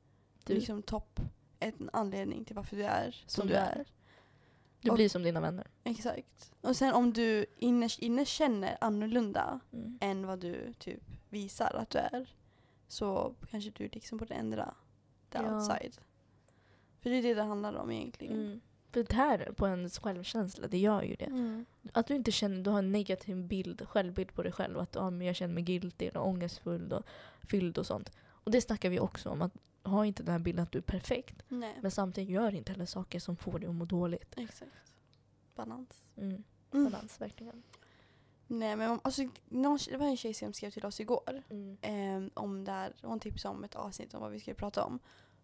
[SPEAKER 1] Du,
[SPEAKER 2] liksom topp en anledning till varför du är som,
[SPEAKER 1] Som
[SPEAKER 2] du
[SPEAKER 1] du
[SPEAKER 2] är.
[SPEAKER 1] är. Du
[SPEAKER 2] och-
[SPEAKER 1] blir som dina vänner.
[SPEAKER 2] Exakt. Och sen om du innerst inne känner annorlunda
[SPEAKER 1] Mm.
[SPEAKER 2] än vad du typ visar att du är så kanske du liksom borde ändra the
[SPEAKER 1] Ja.
[SPEAKER 2] outside. För det är det det handlar om egentligen.
[SPEAKER 1] Mm. För det här på ens självkänsla, det gör ju det.
[SPEAKER 2] Mm.
[SPEAKER 1] Att du inte känner, du har en negativ bild, självbild på dig själv. Att ah, jag känner mig guilty och ångestfull och fylld och sånt. Och det snackar vi också om. att Ha inte den här bilden att du är perfekt.
[SPEAKER 2] Nej,
[SPEAKER 1] Men samtidigt gör inte heller saker som får dig att må dåligt.
[SPEAKER 2] exakt. Balans.
[SPEAKER 1] Mm.
[SPEAKER 2] Mm.
[SPEAKER 1] Balans, verkligen.
[SPEAKER 2] Nej men alltså, någon, det var en tjej som skrev till oss igår.
[SPEAKER 1] Mm.
[SPEAKER 2] eh, om där, hon tipsade om ett avsnitt om vad vi skulle prata om.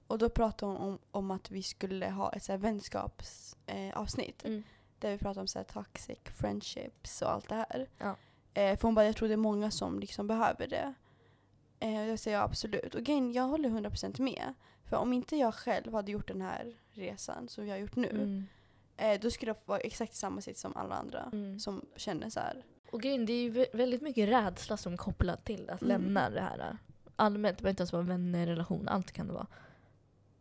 [SPEAKER 2] Och då pratade hon om, om att vi skulle ha ett så vänskapsavsnitt. Eh,
[SPEAKER 1] Mm.
[SPEAKER 2] där vi pratade om så här toxic friendships och allt det här.
[SPEAKER 1] Ja.
[SPEAKER 2] Eh, för hon bara, jag tror det är många som liksom behöver det. Eh, jag säger absolut. Och grejen, jag håller 100% med. För om inte jag själv hade gjort den här resan som vi har gjort nu.
[SPEAKER 1] Mm.
[SPEAKER 2] Eh, då skulle jag vara exakt samma sitt som alla andra.
[SPEAKER 1] Mm.
[SPEAKER 2] Som känner så här.
[SPEAKER 1] Och grejen, det är ju vä- väldigt mycket rädsla som kopplat till att
[SPEAKER 2] Mm.
[SPEAKER 1] lämna det här. Allmänt, det behöver inte ens vara vänner, relation, allt kan det vara.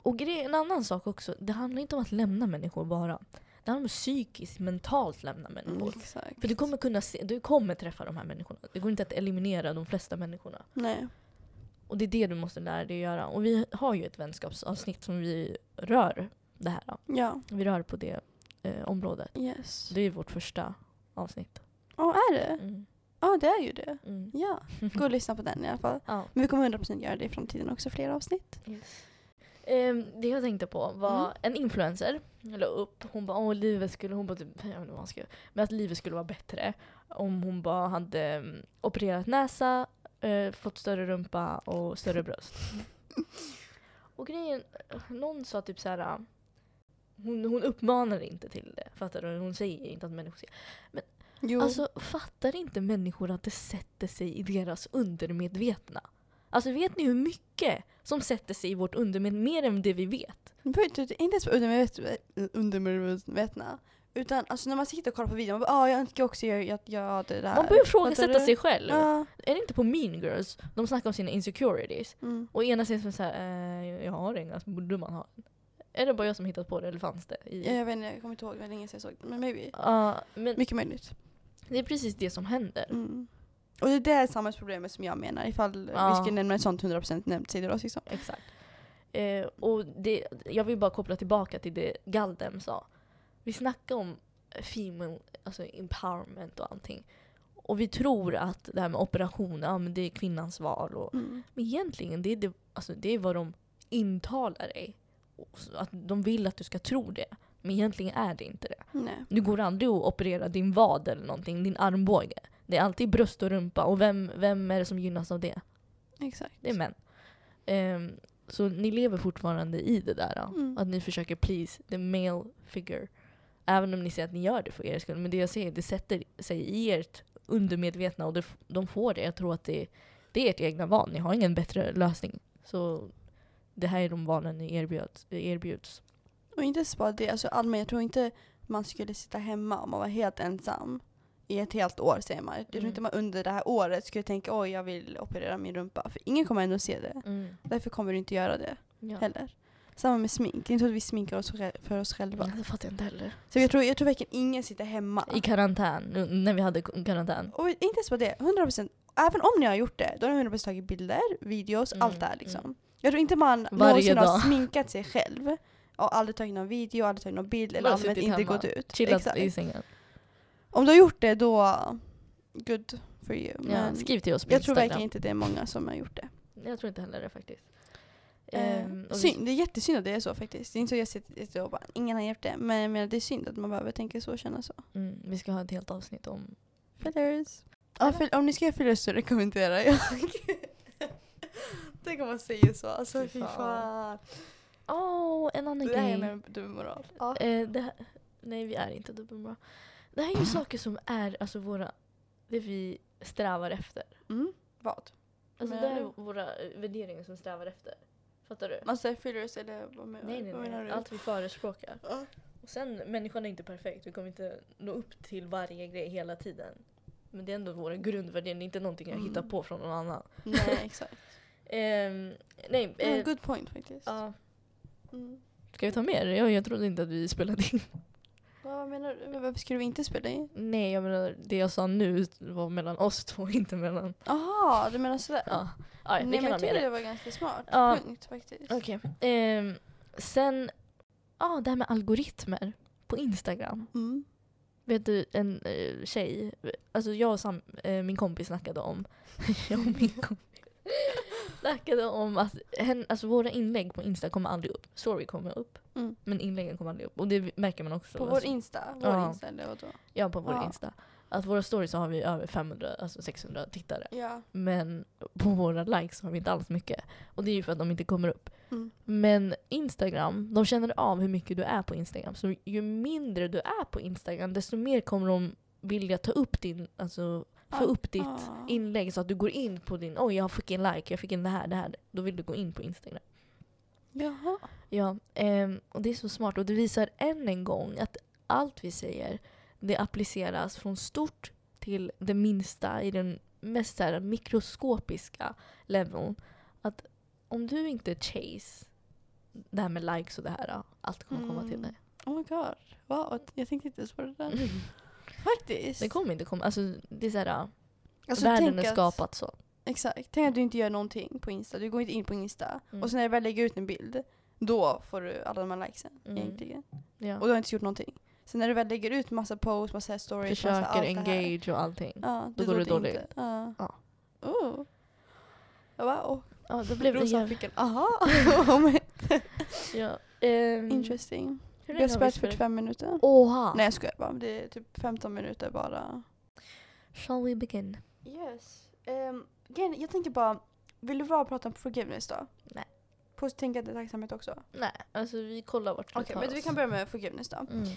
[SPEAKER 1] Och grejen, en annan sak också, det handlar inte om att lämna människor bara. Det handlar om att psykiskt, mentalt lämna människor.
[SPEAKER 2] Mm.
[SPEAKER 1] För du kommer kunna se, du kommer träffa de här människorna. Det går inte att eliminera de flesta människorna.
[SPEAKER 2] Nej.
[SPEAKER 1] Och det är det du måste lära dig att göra. Och vi har ju ett vänskapsavsnitt som vi rör det här. Då.
[SPEAKER 2] Ja.
[SPEAKER 1] Vi rör på det eh, området.
[SPEAKER 2] Yes.
[SPEAKER 1] Det är vårt första avsnitt.
[SPEAKER 2] Ja, är det?
[SPEAKER 1] Mm.
[SPEAKER 2] Ja, det är ju det.
[SPEAKER 1] Mm.
[SPEAKER 2] Ja, gå och lyssna på den i alla fall.
[SPEAKER 1] Ja.
[SPEAKER 2] Men vi kommer 100% göra det i framtiden också, fler avsnitt.
[SPEAKER 1] Ehm, det jag tänkte på var
[SPEAKER 2] Mm.
[SPEAKER 1] en influencer la upp, hon bara åh livet skulle, hon bara typ, jag vet inte vad hon skrev, men att livet skulle vara bättre om hon bara hade mm, opererat näsa, eh, fått större rumpa och större bröst. och grejen, någon sa typ så här. Hon, hon uppmanar inte till det, fattar du? Hon säger inte att människor ska.
[SPEAKER 2] Jo.
[SPEAKER 1] Alltså fattar inte människor att det sätter sig i deras undermedvetna? Alltså vet ni hur mycket som sätter sig i vårt undermedvetna, mer än det vi vet?
[SPEAKER 2] Inte- ens undermedvet- undermedvetna. Utan alltså när man sitter och kollar på videon, man bara, ah, jag önskar också jag, jag, jag hade det här.
[SPEAKER 1] Man börjar ifrågasätta sig själv.
[SPEAKER 2] Ja.
[SPEAKER 1] Är det inte på Mean Girls de snackar om sina insecurities?
[SPEAKER 2] Mm.
[SPEAKER 1] Och ena säger som såhär, eh, jag har inga, så borde man ha. Är det bara jag som hittat på det eller fanns det? I...
[SPEAKER 2] Ja, jag vet inte, jag kommer inte ihåg, det var länge sedan jag såg det. Men maybe.
[SPEAKER 1] Ja, men
[SPEAKER 2] Mycket möjligt.
[SPEAKER 1] det är precis det som händer.
[SPEAKER 2] Mm. Och det är det samhällsproblemet som jag menar, ifall
[SPEAKER 1] Ja.
[SPEAKER 2] vi skulle nämna ett sånt 100% nämnt oss liksom.
[SPEAKER 1] Exakt. Eh, och det, jag vill bara koppla tillbaka till det Galdem sa. Vi snackar om female alltså empowerment och allting. Och vi tror att det här med operationer, ja, men det är kvinnans val. Och,
[SPEAKER 2] Mm.
[SPEAKER 1] men egentligen, det är, det, alltså, det är vad de intalar dig. Att de vill att du ska tro det. Men egentligen är det inte det.
[SPEAKER 2] Nej.
[SPEAKER 1] Du går aldrig att operera din vad eller någonting, din armbåge. Det är alltid bröst och rumpa. Och vem, vem är det som gynnas av det?
[SPEAKER 2] Exakt.
[SPEAKER 1] Det är män. Ehm, så ni lever fortfarande i det där.
[SPEAKER 2] Mm.
[SPEAKER 1] Att ni försöker please the male figure. Även om ni säger att ni gör det för er skull. Men det jag säger, det sätter sig i ert undermedvetna och det, de får det. Jag tror att det, det är ert egna val. Ni har ingen bättre lösning. Så det här är de valen ni erbjuds. erbjuds.
[SPEAKER 2] Och inte bara det, alltså allmänt, jag tror inte man skulle sitta hemma om man var helt ensam i ett helt år säger man. Jag tror
[SPEAKER 1] Mm.
[SPEAKER 2] inte man under det här året skulle tänka oj jag vill operera min rumpa. För ingen kommer ändå se det.
[SPEAKER 1] Mm.
[SPEAKER 2] Därför kommer du inte göra det
[SPEAKER 1] Ja.
[SPEAKER 2] heller. Samma med smink. Det är inte så att vi sminkar oss för oss själva.
[SPEAKER 1] Det fattar jag inte heller.
[SPEAKER 2] Så jag tror, jag tror verkligen ingen sitter hemma.
[SPEAKER 1] I karantän, nu- när vi hade karantän.
[SPEAKER 2] Och inte ens på det, 100%. Även om ni har gjort det, då har ni 100% tagit bilder, videos,
[SPEAKER 1] Mm,
[SPEAKER 2] allt det här liksom. Jag tror inte man
[SPEAKER 1] Varje
[SPEAKER 2] någonsin har
[SPEAKER 1] dag.
[SPEAKER 2] sminkat sig själv och aldrig tagit någon video, aldrig tagit någon bild eller
[SPEAKER 1] suttit
[SPEAKER 2] inte
[SPEAKER 1] hemma,
[SPEAKER 2] gått ut.
[SPEAKER 1] Chillat
[SPEAKER 2] Exakt.
[SPEAKER 1] i sängen.
[SPEAKER 2] Om du har gjort det då, good for you.
[SPEAKER 1] Ja,
[SPEAKER 2] Men
[SPEAKER 1] skriv till oss på
[SPEAKER 2] jag tror verkligen inte det är många som har gjort det.
[SPEAKER 1] Jag tror inte heller det faktiskt. Vi-
[SPEAKER 2] synd, det är jättesynd att det är så faktiskt. Det är inte så jag sitter och bara, ingen har gjort det. Men jag menar, det är synd att man behöver tänka så och känna så.
[SPEAKER 1] Mm, vi ska ha ett helt avsnitt om...
[SPEAKER 2] Fillers. Ja, fyll- om ni ska göra fillers så rekommenderar jag. Tänk om man säger så. Alltså
[SPEAKER 1] Fy
[SPEAKER 2] fy
[SPEAKER 1] fan. Åh, en annan
[SPEAKER 2] Det här är
[SPEAKER 1] grej.
[SPEAKER 2] dubbelmoral. Ja.
[SPEAKER 1] Eh, här, nej, vi är inte dubbelmoral. Det här är ju saker som är alltså våra... Det vi strävar efter.
[SPEAKER 2] Mm. Vad?
[SPEAKER 1] Alltså
[SPEAKER 2] Menar
[SPEAKER 1] det är våra värderingar som strävar efter. Fattar du?
[SPEAKER 2] Man säger fillers eller vad menar
[SPEAKER 1] Nej, nej,
[SPEAKER 2] vad menar
[SPEAKER 1] nej.
[SPEAKER 2] du?
[SPEAKER 1] Allt vi förespråkar.
[SPEAKER 2] Ja.
[SPEAKER 1] Och sen, människan är inte perfekt. Vi kommer inte nå upp till varje grej hela tiden. Men det är ändå våra grundvärderingar. Det är inte någonting jag hittar
[SPEAKER 2] Mm.
[SPEAKER 1] på från någon annan.
[SPEAKER 2] Nej, exakt.
[SPEAKER 1] Ehm, nej, eh,
[SPEAKER 2] good point faktiskt.
[SPEAKER 1] ja.
[SPEAKER 2] Mm.
[SPEAKER 1] Ska vi ta mer? Jag, jag trodde inte att vi spelade in.
[SPEAKER 2] Vad menar du? Varför skulle vi inte spela in?
[SPEAKER 1] Nej, jag menar det jag sa nu var mellan oss två, inte mellan...
[SPEAKER 2] Jaha, du menar sådär?
[SPEAKER 1] Ja, ja vi
[SPEAKER 2] Nej, men jag tycker
[SPEAKER 1] det.
[SPEAKER 2] var ganska smart
[SPEAKER 1] Ja.
[SPEAKER 2] punkt faktiskt.
[SPEAKER 1] Okej. Ehm, sen, ja det här med algoritmer på Instagram.
[SPEAKER 2] Mm.
[SPEAKER 1] Vet du, en eh, tjej, alltså jag och Sam, eh, min kompis snackade om, jag och min kompis snackade om att hen, alltså våra inlägg på Insta kommer aldrig upp. Story kommer upp,
[SPEAKER 2] Mm.
[SPEAKER 1] men inläggen kommer aldrig upp. Och det märker man också.
[SPEAKER 2] På vår
[SPEAKER 1] alltså,
[SPEAKER 2] Insta? Vår
[SPEAKER 1] Ja.
[SPEAKER 2] Insta eller vadå?
[SPEAKER 1] Ja, på vår
[SPEAKER 2] Ja.
[SPEAKER 1] Insta. Att våra stories så har vi över 500, alltså 600 tittare.
[SPEAKER 2] Ja.
[SPEAKER 1] Men på våra likes har vi inte alls mycket. Och det är ju för att de inte kommer upp.
[SPEAKER 2] Mm.
[SPEAKER 1] Men Instagram, de känner av hur mycket du är på Instagram. Så ju mindre du är på Instagram, desto mer kommer de vilja ta upp din, alltså få
[SPEAKER 2] Ah,
[SPEAKER 1] upp ditt
[SPEAKER 2] ah.
[SPEAKER 1] inlägg så att du går in på din, oj jag fick en like, jag fick in det här, det här. Då vill du gå in på Instagram.
[SPEAKER 2] Jaha.
[SPEAKER 1] Ja, ehm, och det är så smart. Och det visar än en gång att allt vi säger, det appliceras från stort till det minsta i den mest här, mikroskopiska leveln. Att om du inte chase det här med likes och det här, allt kommer komma till
[SPEAKER 2] Mm.
[SPEAKER 1] dig.
[SPEAKER 2] Oh my god. Wow, jag tänkte inte ens på det där. Faktiskt.
[SPEAKER 1] Det kommer inte komma, alltså det är så här,
[SPEAKER 2] Alltså,
[SPEAKER 1] världen är
[SPEAKER 2] att-
[SPEAKER 1] skapat så.
[SPEAKER 2] Exakt. Tänk att du inte gör någonting på Insta. Du går inte in på Insta.
[SPEAKER 1] Mm.
[SPEAKER 2] Och sen när du väl lägger ut en bild, då får du alla de här likesen.
[SPEAKER 1] Mm.
[SPEAKER 2] Egentligen.
[SPEAKER 1] Ja.
[SPEAKER 2] Och du har inte gjort någonting. Sen när du väl lägger ut massa posts, massa stories, massa
[SPEAKER 1] Försöker
[SPEAKER 2] allt det här.
[SPEAKER 1] engage och allting.
[SPEAKER 2] Ja,
[SPEAKER 1] Då går det dåligt.
[SPEAKER 2] inte- Ja.
[SPEAKER 1] Ja.
[SPEAKER 2] Oh. Wow.
[SPEAKER 1] Ja, då blev det
[SPEAKER 2] Rosa
[SPEAKER 1] jävla...
[SPEAKER 2] fick en aha.
[SPEAKER 1] Ja, ehm,
[SPEAKER 2] Interesting.
[SPEAKER 1] Hur
[SPEAKER 2] Vi har spelat
[SPEAKER 1] spelat?
[SPEAKER 2] 45 minuter.
[SPEAKER 1] Oha!
[SPEAKER 2] Nej jag skojar bara. Det är typ 15 minuter bara.
[SPEAKER 1] Shall we begin?
[SPEAKER 2] Yes. Um, jag tänker bara, vill du bara prata om forgiveness då?
[SPEAKER 1] Nej.
[SPEAKER 2] Positivt tacksamhet också?
[SPEAKER 1] Nej, alltså vi kollar vart
[SPEAKER 2] Okej,
[SPEAKER 1] det tar
[SPEAKER 2] men vi kan börja med forgiveness då.
[SPEAKER 1] Mm.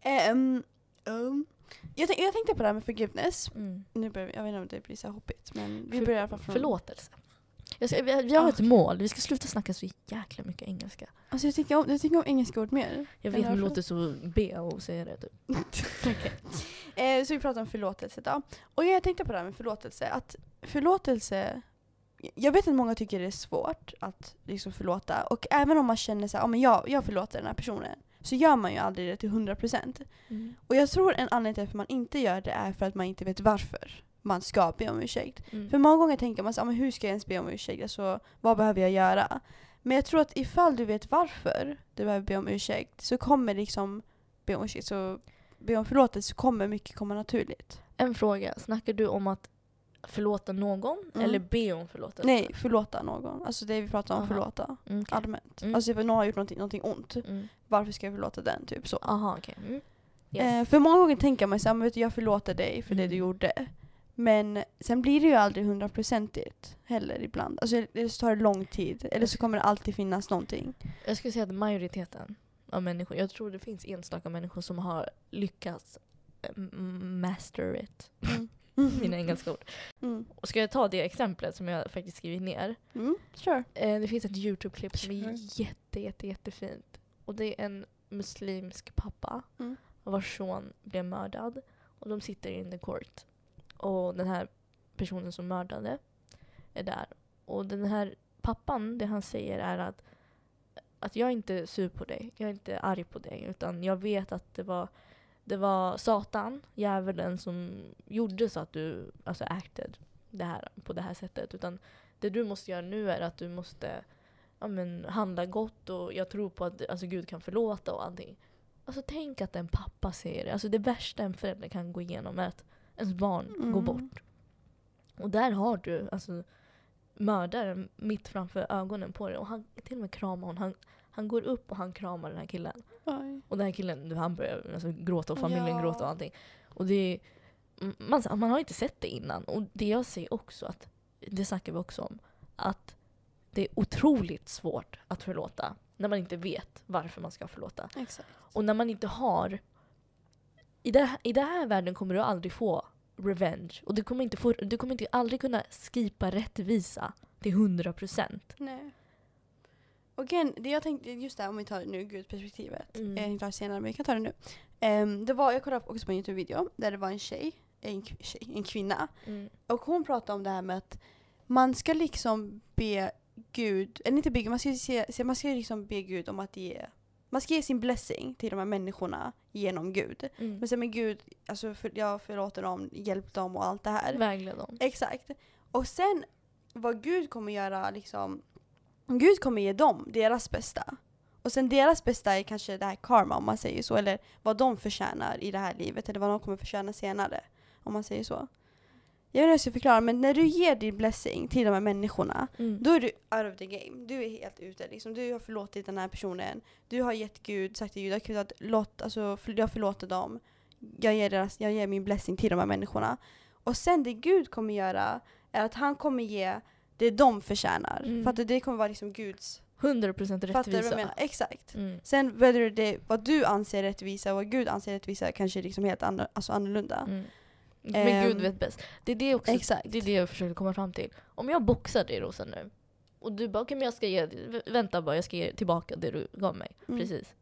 [SPEAKER 2] Ehm, um, jag, tänk, jag tänkte på det här med forgiveness.
[SPEAKER 1] Mm.
[SPEAKER 2] Nu börjar, vi- jag vet inte om det blir så här hoppigt men vi
[SPEAKER 1] För-
[SPEAKER 2] börjar i alla fall från...
[SPEAKER 1] Förlåtelse. Jag ska, vi, vi har
[SPEAKER 2] Ah.
[SPEAKER 1] ett mål, vi ska sluta snacka så jäkla mycket engelska.
[SPEAKER 2] Alltså jag tycker om, jag tycker om engelska ord mer.
[SPEAKER 1] Jag vet, men låter så B att säga det typ.
[SPEAKER 2] Eh, så vi pratar om förlåtelse då. Och jag tänkte på det här med förlåtelse. Att förlåtelse, jag vet att många tycker det är svårt att liksom förlåta. Och även om man känner så här, men jag, jag förlåter den här personen. Så gör man ju aldrig det till 100%.
[SPEAKER 1] Mm.
[SPEAKER 2] Och jag tror en anledning till att man inte gör det är för att man inte vet varför man ska be om ursäkt.
[SPEAKER 1] Mm.
[SPEAKER 2] För många gånger tänker man så men hur ska jag ens be om ursäkt? Alltså, vad behöver jag göra? Men jag tror att ifall du vet varför du behöver be om ursäkt så kommer liksom be om ursäkt, så be om förlåtelse så kommer mycket komma naturligt.
[SPEAKER 1] En fråga, snackar du om att förlåta någon
[SPEAKER 2] Mm.
[SPEAKER 1] eller be om förlåtelse?
[SPEAKER 2] Nej, förlåta någon. Alltså det vi pratar om,
[SPEAKER 1] Aha.
[SPEAKER 2] förlåta.
[SPEAKER 1] Mm, okej.
[SPEAKER 2] Allmänt.
[SPEAKER 1] Mm.
[SPEAKER 2] Alltså ifall någon har gjort någonting, någonting ont,
[SPEAKER 1] Mm.
[SPEAKER 2] varför ska jag förlåta den? Typ så.
[SPEAKER 1] Aha, okej. Mm. Yes.
[SPEAKER 2] Eh, för många gånger tänker man så här, jag förlåter dig för det
[SPEAKER 1] Mm.
[SPEAKER 2] du gjorde. Men sen blir det ju aldrig hundraprocentigt heller ibland. Alltså eller så tar det lång tid. Eller så kommer det alltid finnas någonting.
[SPEAKER 1] Jag skulle säga att majoriteten av människor, jag tror det finns enstaka människor som har lyckats eh, master it. Mina engelska ord.
[SPEAKER 2] Mm.
[SPEAKER 1] Ska jag ta det exemplet som jag faktiskt skrivit ner.
[SPEAKER 2] Mm, sure.
[SPEAKER 1] Eh, det finns ett YouTube-klipp som är jätte, jätte, jättefint. Och det är en muslimsk pappa
[SPEAKER 2] Mm.
[SPEAKER 1] vars son blev mördad. Och de sitter in the court. Och den här personen som mördade är där. Och den här pappan, det han säger är att, att jag är inte sur på dig. Jag är inte arg på dig. Utan jag vet att det var, det var Satan, djävulen, som gjorde så att du alltså acted det här, på det här sättet. Utan det du måste göra nu är att du måste ja, men, handla gott och jag tror på att alltså, Gud kan förlåta och allting. Alltså tänk att en pappa säger det. Alltså det värsta en förälder kan gå igenom är att ens barn
[SPEAKER 2] Mm.
[SPEAKER 1] går bort. Och där har du alltså mördaren mitt framför ögonen på dig och han till och med kramar hon. Han, han går upp och han kramar den här killen.
[SPEAKER 2] Oj.
[SPEAKER 1] Och den här killen, han börjar alltså, gråta och familjen
[SPEAKER 2] Ja.
[SPEAKER 1] gråter och allting. Och det man, man har inte sett det innan. Och det jag säger också, att, det snackar vi också om, att det är otroligt svårt att förlåta när man inte vet varför man ska förlåta.
[SPEAKER 2] Exakt.
[SPEAKER 1] Och när man inte har... I, det, I den här världen kommer du aldrig få revenge. Och du kommer inte, få, du kommer inte aldrig kunna skipa rättvisa till 100%.
[SPEAKER 2] Nej. Och igen, det jag tänkte, just det här om vi tar nu gudsperspektivet.
[SPEAKER 1] Mm.
[SPEAKER 2] Jag tänkte ta det senare men vi kan ta det nu. Ehm, det var, jag kollade också på en Youtube-video där det var en tjej, en, tjej, en kvinna.
[SPEAKER 1] Mm.
[SPEAKER 2] Och hon pratade om det här med att man ska liksom be Gud, eller inte be Gud, man ska, se, man ska liksom be Gud om att ge man ska ge sin blessing till de här människorna genom Gud.
[SPEAKER 1] Mm.
[SPEAKER 2] Men sen med Gud, alltså för, jag förlåter dem, hjälp dem och allt det här.
[SPEAKER 1] Vägled dem.
[SPEAKER 2] Exakt. Och sen vad Gud kommer göra liksom, Gud kommer ge dem deras bästa. Och sen deras bästa är kanske det här karma om man säger så, eller vad de förtjänar i det här livet, eller vad de kommer förtjäna senare. Om man säger så. Jag vet inte hur jag ska förklara, men när du ger din blessing till de här människorna,
[SPEAKER 1] Mm.
[SPEAKER 2] då är du out of the game. Du är helt ute. Liksom. Du har förlåtit den här personen. Du har gett Gud, sagt till Gud, Gud att låt, alltså, jag förlåter dem. Jag ger, deras, jag ger min blessing till de här människorna. Och sen det Gud kommer göra är att han kommer ge det de förtjänar.
[SPEAKER 1] Mm.
[SPEAKER 2] För att det, kommer vara liksom Guds...
[SPEAKER 1] 100%
[SPEAKER 2] Fattar du vad
[SPEAKER 1] rättvisa.
[SPEAKER 2] jag menar? Exakt.
[SPEAKER 1] Mm.
[SPEAKER 2] Sen whether det, vad du anser rättvisa och vad Gud anser rättvisa kanske är liksom helt anno, alltså annorlunda.
[SPEAKER 1] Mm. Men
[SPEAKER 2] Ehm,
[SPEAKER 1] Gud vet bäst. Det är det, också,
[SPEAKER 2] exakt.
[SPEAKER 1] det är det jag försöker komma fram till. Om jag boxar dig Rosa nu och du bara okej men jag ska ge, vänta bara jag ska ge tillbaka det du gav mig.
[SPEAKER 2] Mm.
[SPEAKER 1] Precis.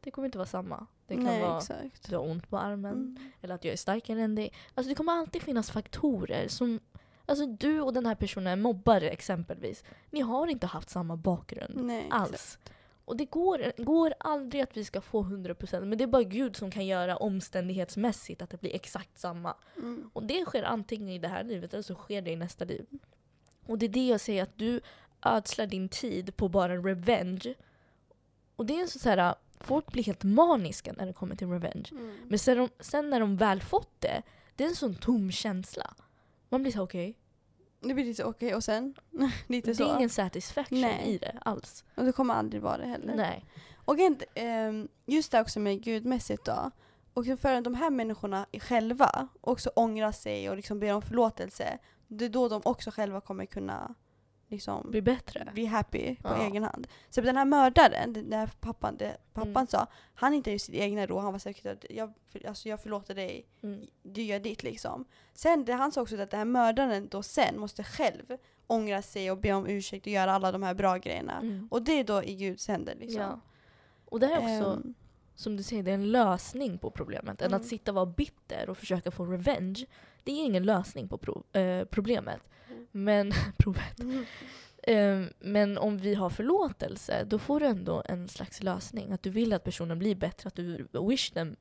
[SPEAKER 1] Det kommer inte vara samma. Det kan
[SPEAKER 2] Nej,
[SPEAKER 1] vara
[SPEAKER 2] exakt.
[SPEAKER 1] att du har ont på armen
[SPEAKER 2] Mm.
[SPEAKER 1] eller att jag är starkare än dig. Alltså det kommer alltid finnas faktorer som Alltså du och den här personen mobbare exempelvis. Ni har inte haft samma bakgrund
[SPEAKER 2] Nej, exakt.
[SPEAKER 1] Och det går, går aldrig att vi ska få 100% men det är bara Gud som kan göra omständighetsmässigt att det blir exakt samma.
[SPEAKER 2] Mm.
[SPEAKER 1] Och det sker antingen i det här livet eller så sker det i nästa liv. Och det är det jag säger att du ödslar din tid på bara revenge. Och det är så så här, folk blir helt maniska när det kommer till revenge.
[SPEAKER 2] Mm.
[SPEAKER 1] Men sen, sen när de väl fått det, det är en sån tom känsla. Man blir så okej,
[SPEAKER 2] Det blir lite okej och sen? lite
[SPEAKER 1] det
[SPEAKER 2] så.
[SPEAKER 1] är ingen satisfaction
[SPEAKER 2] Nej.
[SPEAKER 1] i det alls.
[SPEAKER 2] Och det kommer aldrig vara det heller.
[SPEAKER 1] Nej.
[SPEAKER 2] Och ehm, just det också med gudmässigt då. Och för de här människorna själva också ångrar sig och liksom ber om förlåtelse. Det är då de också själva kommer kunna liksom
[SPEAKER 1] Blir bättre.
[SPEAKER 2] bli happy på
[SPEAKER 1] Ja.
[SPEAKER 2] egen hand. Så den här mördaren, den där pappan, det pappan
[SPEAKER 1] Mm.
[SPEAKER 2] sa, han inte är sitt egna ro. Han var säker att jag, alltså jag förlåter dig,
[SPEAKER 1] Mm.
[SPEAKER 2] du gör ditt liksom. Sen det, han sa också att den här mördaren då sen måste själv ångra sig och be om ursäkt och göra alla de här bra grejerna.
[SPEAKER 1] Mm.
[SPEAKER 2] Och det är då i Guds händer liksom.
[SPEAKER 1] Ja. Och det här är också,
[SPEAKER 2] Ehm,
[SPEAKER 1] som du säger, det är en lösning på problemet. Än
[SPEAKER 2] Mm.
[SPEAKER 1] att sitta och vara bitter och försöka få revenge. Det är ingen lösning på pro- eh, problemet. Men, provet. Eh, men om vi har förlåtelse, då får du ändå en slags lösning. Att du vill att personen blir bättre, att du wish them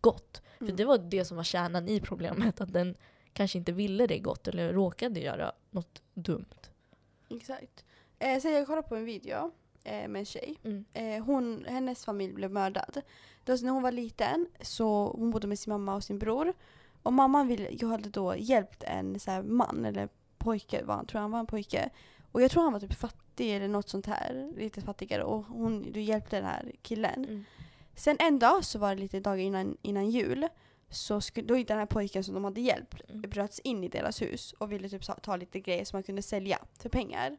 [SPEAKER 1] gott. För
[SPEAKER 2] Mm.
[SPEAKER 1] det var det som var kärnan i problemet. Att den kanske inte ville det gott eller råkade göra något dumt.
[SPEAKER 2] Exakt. Eh, så jag kollade på en video eh, med en tjej.
[SPEAKER 1] Mm.
[SPEAKER 2] Eh, hon, hennes familj blev mördad. Så när hon var liten så hon bodde med sin mamma och sin bror. Och mamman ville, jag hade då hjälpt en så här, man eller pojke, var han, tror han var en pojke. Och jag tror han var typ fattig eller något sånt här, lite fattigare. Och hon, du hjälpte den här killen.
[SPEAKER 1] Mm.
[SPEAKER 2] Sen en dag så var det lite dagar innan, innan jul. Så skulle, då den här pojken som de hade hjälpt
[SPEAKER 1] Mm.
[SPEAKER 2] bröts in i deras hus och ville typ ta, lite grejer som man kunde sälja för pengar.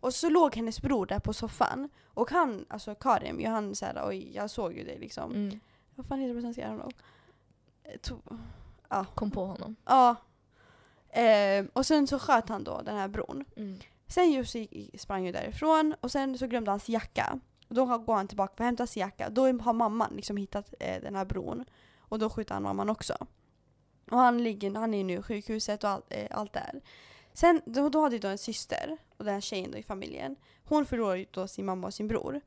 [SPEAKER 2] Och så låg hennes bror där på soffan och han, alltså Karim, ju han såhär oj jag såg ju dig liksom.
[SPEAKER 1] Mm.
[SPEAKER 2] Vad fan heter det på svenska? I don't know. Eh, to- Ja.
[SPEAKER 1] Kom på honom.
[SPEAKER 2] Ja. Eh, och sen så sköt han då den här bron.
[SPEAKER 1] Mm.
[SPEAKER 2] Sen just gick, sprang ju därifrån och sen så glömde han sin jacka. Och då går han tillbaka för att hämta sin jacka. Då har mamman liksom hittat eh, den här bron. Och då skjuter han mamman också. Och han, ligger, han är nu i sjukhuset och all, eh, allt det här. Sen då, då hade ju då en syster och den här tjejen då i familjen. Hon förlorade ju då sin mamma och sin bror.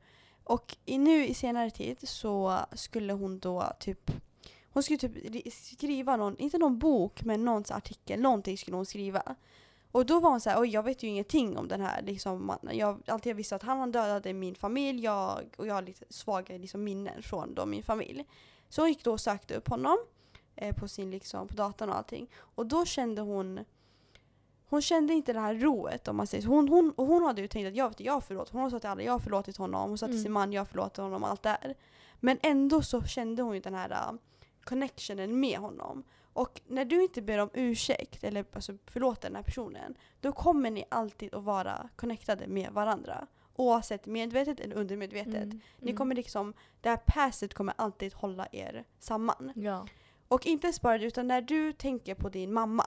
[SPEAKER 2] Och i, nu i senare tid så skulle hon då typ hon skulle typ ri- skriva någon, inte någon bok men någon artikel, någonting skulle hon skriva. Och då var hon så här, oj jag vet ju ingenting om den här liksom, mannen. Jag alltid visste att han dödade min familj jag, och jag har lite svaga liksom, minnen från då, min familj. Så hon gick då och sökte upp honom eh, på sin liksom, på datorn och allting. Och då kände hon hon kände inte det här roet om man säger så. Hon, hon, hon hade ju tänkt att jag, vet, jag förlåt. Hon sa till alla, jag har förlåtit honom. Hon sa till
[SPEAKER 1] Mm.
[SPEAKER 2] sin man, jag har förlåtit honom. Allt där. Men ändå så kände hon ju den här connectionen med honom. Och när du inte ber om ursäkt eller alltså, förlåter den här personen, då kommer ni alltid att vara connectade med varandra. Oavsett medvetet eller undermedvetet.
[SPEAKER 1] Mm,
[SPEAKER 2] Ni
[SPEAKER 1] mm.
[SPEAKER 2] kommer liksom, det här passet kommer alltid hålla er samman.
[SPEAKER 1] Ja.
[SPEAKER 2] Och inte ens bara det, utan när du tänker på din mamma,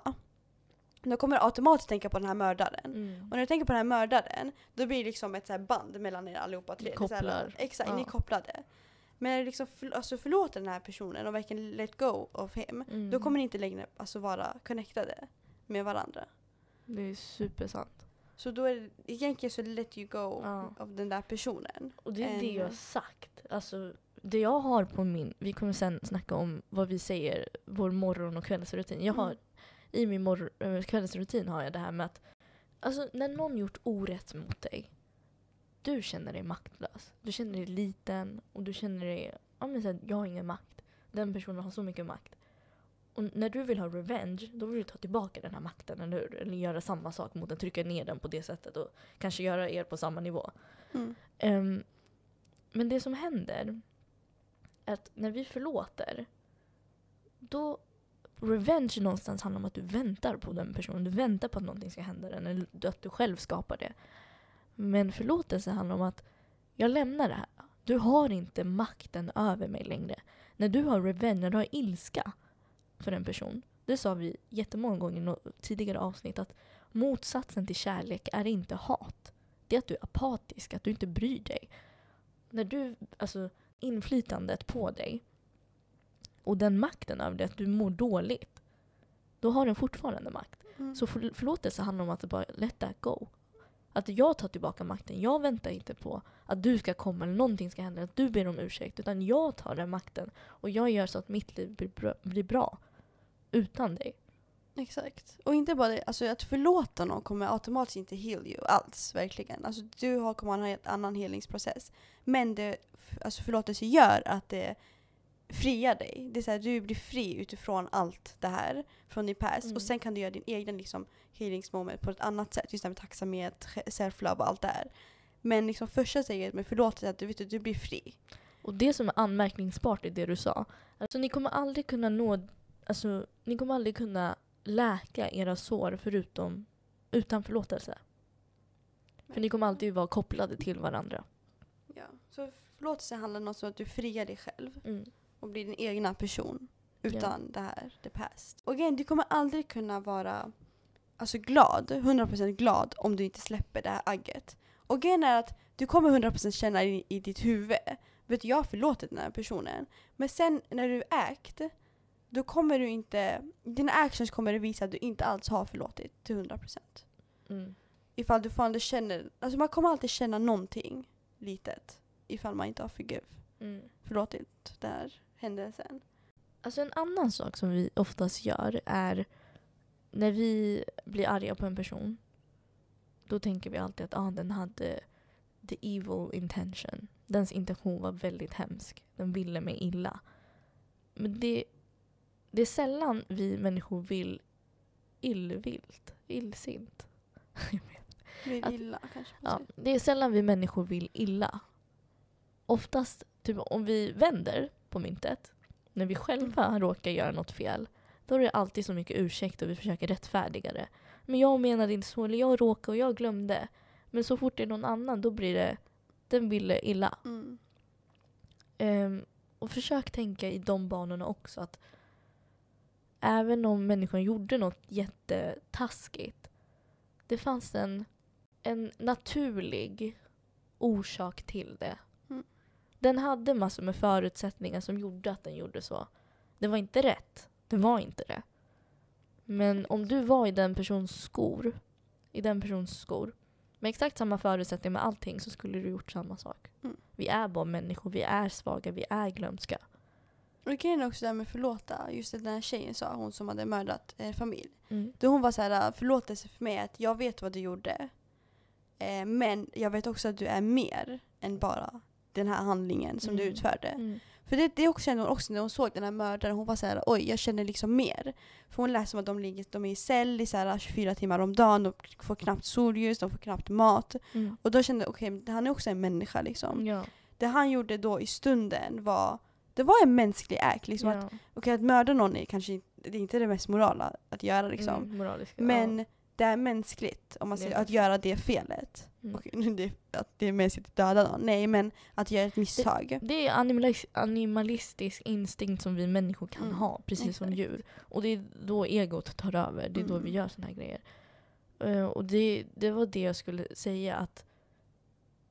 [SPEAKER 2] då kommer du automatiskt tänka på den här mördaren.
[SPEAKER 1] Mm.
[SPEAKER 2] Och när du tänker på den här mördaren, då blir det liksom ett så band mellan er allihopa tre.
[SPEAKER 1] Ni
[SPEAKER 2] så här-
[SPEAKER 1] kopplar.
[SPEAKER 2] exakt,
[SPEAKER 1] Ja.
[SPEAKER 2] ni är kopplade. Men liksom förl- alltså förlåter den här personen och verkligen let go of him,
[SPEAKER 1] Mm.
[SPEAKER 2] då kommer ni inte längre alltså vara connectade med varandra.
[SPEAKER 1] Det är supersant.
[SPEAKER 2] Så då är det egentligen så let you go
[SPEAKER 1] Ja.
[SPEAKER 2] av den där personen.
[SPEAKER 1] Och det är det jag har sagt. Alltså, det jag har på min... Vi kommer sen snacka om vad vi säger, vår morgon och kvällsrutin. Jag har,
[SPEAKER 2] Mm.
[SPEAKER 1] I min mor- äh, kvällsrutin har jag det här med att alltså, när någon gjort orätt mot dig, du känner dig maktlös. Du känner dig liten och du känner dig, ja men så här, jag har ingen makt. Den personen har så mycket makt. Och när du vill ha revenge, då vill du ta tillbaka den här makten, eller hur? Eller göra samma sak mot den, trycka ner den på det sättet och kanske göra er på samma nivå.
[SPEAKER 2] Mm.
[SPEAKER 1] Ehm, men det som händer är att när vi förlåter, då revenge någonstans handlar om att du väntar på den personen. Du väntar på att någonting ska hända den, eller att du själv skapar det. Men förlåtelse handlar om att jag lämnar det här. Du har inte makten över mig längre. När du har revenge, när du har ilska för en person. Det sa vi jättemånga gånger i tidigare avsnitt att motsatsen till kärlek är inte hat. Det är att du är apatisk, att du inte bryr dig. När du, alltså inflytandet på dig och den makten över det, att du mår dåligt. Då har den fortfarande makt.
[SPEAKER 2] Mm.
[SPEAKER 1] Så för, förlåtelse handlar om att bara let that go. Att jag tar tillbaka makten. Jag väntar inte på att du ska komma eller någonting ska hända, att du ber om ursäkt. Utan jag tar den makten och jag gör så att mitt liv blir bra, blir bra utan dig.
[SPEAKER 2] Exakt. Och inte bara det, alltså att förlåta någon kommer automatiskt inte heal you alls, verkligen. Alltså du har, kommer ha en helt annan healingsprocess. Men det, alltså förlåtelse gör att det friar dig. Det är så här, du blir fri utifrån allt det här från din past.
[SPEAKER 1] Mm.
[SPEAKER 2] Och sen kan du göra din egen liksom, healingsmoment på ett annat sätt. Just det här med tacksamhet, self-love och allt det här. Men liksom första steget med förlåtelse är att du, vet, att du blir fri.
[SPEAKER 1] Och det som är anmärkningsbart i det du sa, alltså ni kommer aldrig kunna nå, alltså ni kommer aldrig kunna läka era sår förutom utan förlåtelse. För ni kommer alltid vara kopplade till varandra.
[SPEAKER 2] Ja. Så förlåtelse handlar om att du friar dig själv.
[SPEAKER 1] Mm.
[SPEAKER 2] Och bli din egna person utan det här, the past. Och igen, du kommer aldrig kunna vara alltså glad, 100% glad om du inte släpper det här agget. Och grejen är att du kommer 100% känna i, i ditt huvud, vet jag har förlåtit den här personen. Men sen när du act, då kommer du inte, dina actions kommer att visa att du inte alls har förlåtit till 100%.
[SPEAKER 1] Mm.
[SPEAKER 2] Ifall du fortfarande känner, alltså man kommer alltid känna någonting litet ifall man inte har forgive,
[SPEAKER 1] Mm.
[SPEAKER 2] förlåtit den här händelsen.
[SPEAKER 1] Alltså en annan sak som vi oftast gör är när vi blir arga på en person. Då tänker vi alltid att ah, den hade the evil intention. Dens intention var väldigt hemsk. Den ville mig illa. Men det, det är sällan vi människor vill illvilt, illsint. Att-
[SPEAKER 2] illa kanske. på
[SPEAKER 1] Ja, det är sällan vi människor vill illa. Oftast, typ, om vi vänder på myntet, när vi själva råkar göra något fel, då är det alltid så mycket ursäkt och vi försöker rättfärdiga det. Men jag menade inte så, eller jag råkade och jag glömde. Men så fort det är någon annan, då blir det, den ville illa.
[SPEAKER 2] Mm.
[SPEAKER 1] Ehm, och försök tänka i de banorna också att även om människan gjorde något jättetaskigt, det fanns en, en naturlig orsak till det. Den hade massor med förutsättningar som gjorde att den gjorde så. Det var inte rätt. Det var inte det. Men om du var i den persons skor, i den persons skor, med exakt samma förutsättningar med allting så skulle du gjort samma sak.
[SPEAKER 2] Mm.
[SPEAKER 1] Vi är bara människor, vi är svaga, vi är glömska.
[SPEAKER 2] Och grejen är också det här med förlåta. Just det den här tjejen sa, hon som hade mördat eh, familj.
[SPEAKER 1] Mm.
[SPEAKER 2] Då hon var så här, förlåtelse för mig att jag vet vad du gjorde. Eh, men jag vet också att du är mer än bara den här handlingen som du
[SPEAKER 1] Mm.
[SPEAKER 2] utförde.
[SPEAKER 1] Mm.
[SPEAKER 2] För det, det kände hon också när hon såg den här mördaren. Hon var så här, oj jag känner liksom mer. För hon läser om att de, ligger, de är i cell i så här 24 timmar om dagen, de får knappt solljus, de får knappt mat.
[SPEAKER 1] Mm.
[SPEAKER 2] Och då kände jag, okej han är också en människa liksom.
[SPEAKER 1] Ja.
[SPEAKER 2] Det han gjorde då i stunden var, det var en mänsklig akt. Liksom att,
[SPEAKER 1] ja.
[SPEAKER 2] okej att mörda någon är kanske det är inte det mest morala att göra liksom.
[SPEAKER 1] Mm.
[SPEAKER 2] Men
[SPEAKER 1] ja.
[SPEAKER 2] Det är mänskligt om man
[SPEAKER 1] Det
[SPEAKER 2] säger, att göra det felet.
[SPEAKER 1] Mm.
[SPEAKER 2] Och, det, att det är mänskligt att döda någon. Nej men att göra ett misstag.
[SPEAKER 1] Det är animalis- animalistisk instinkt som vi människor kan
[SPEAKER 2] Mm,
[SPEAKER 1] ha, precis som
[SPEAKER 2] exakt.
[SPEAKER 1] djur. Och det är då egot tar över, det är då
[SPEAKER 2] Mm.
[SPEAKER 1] vi gör såna här grejer. Eh, och det, det var det jag skulle säga att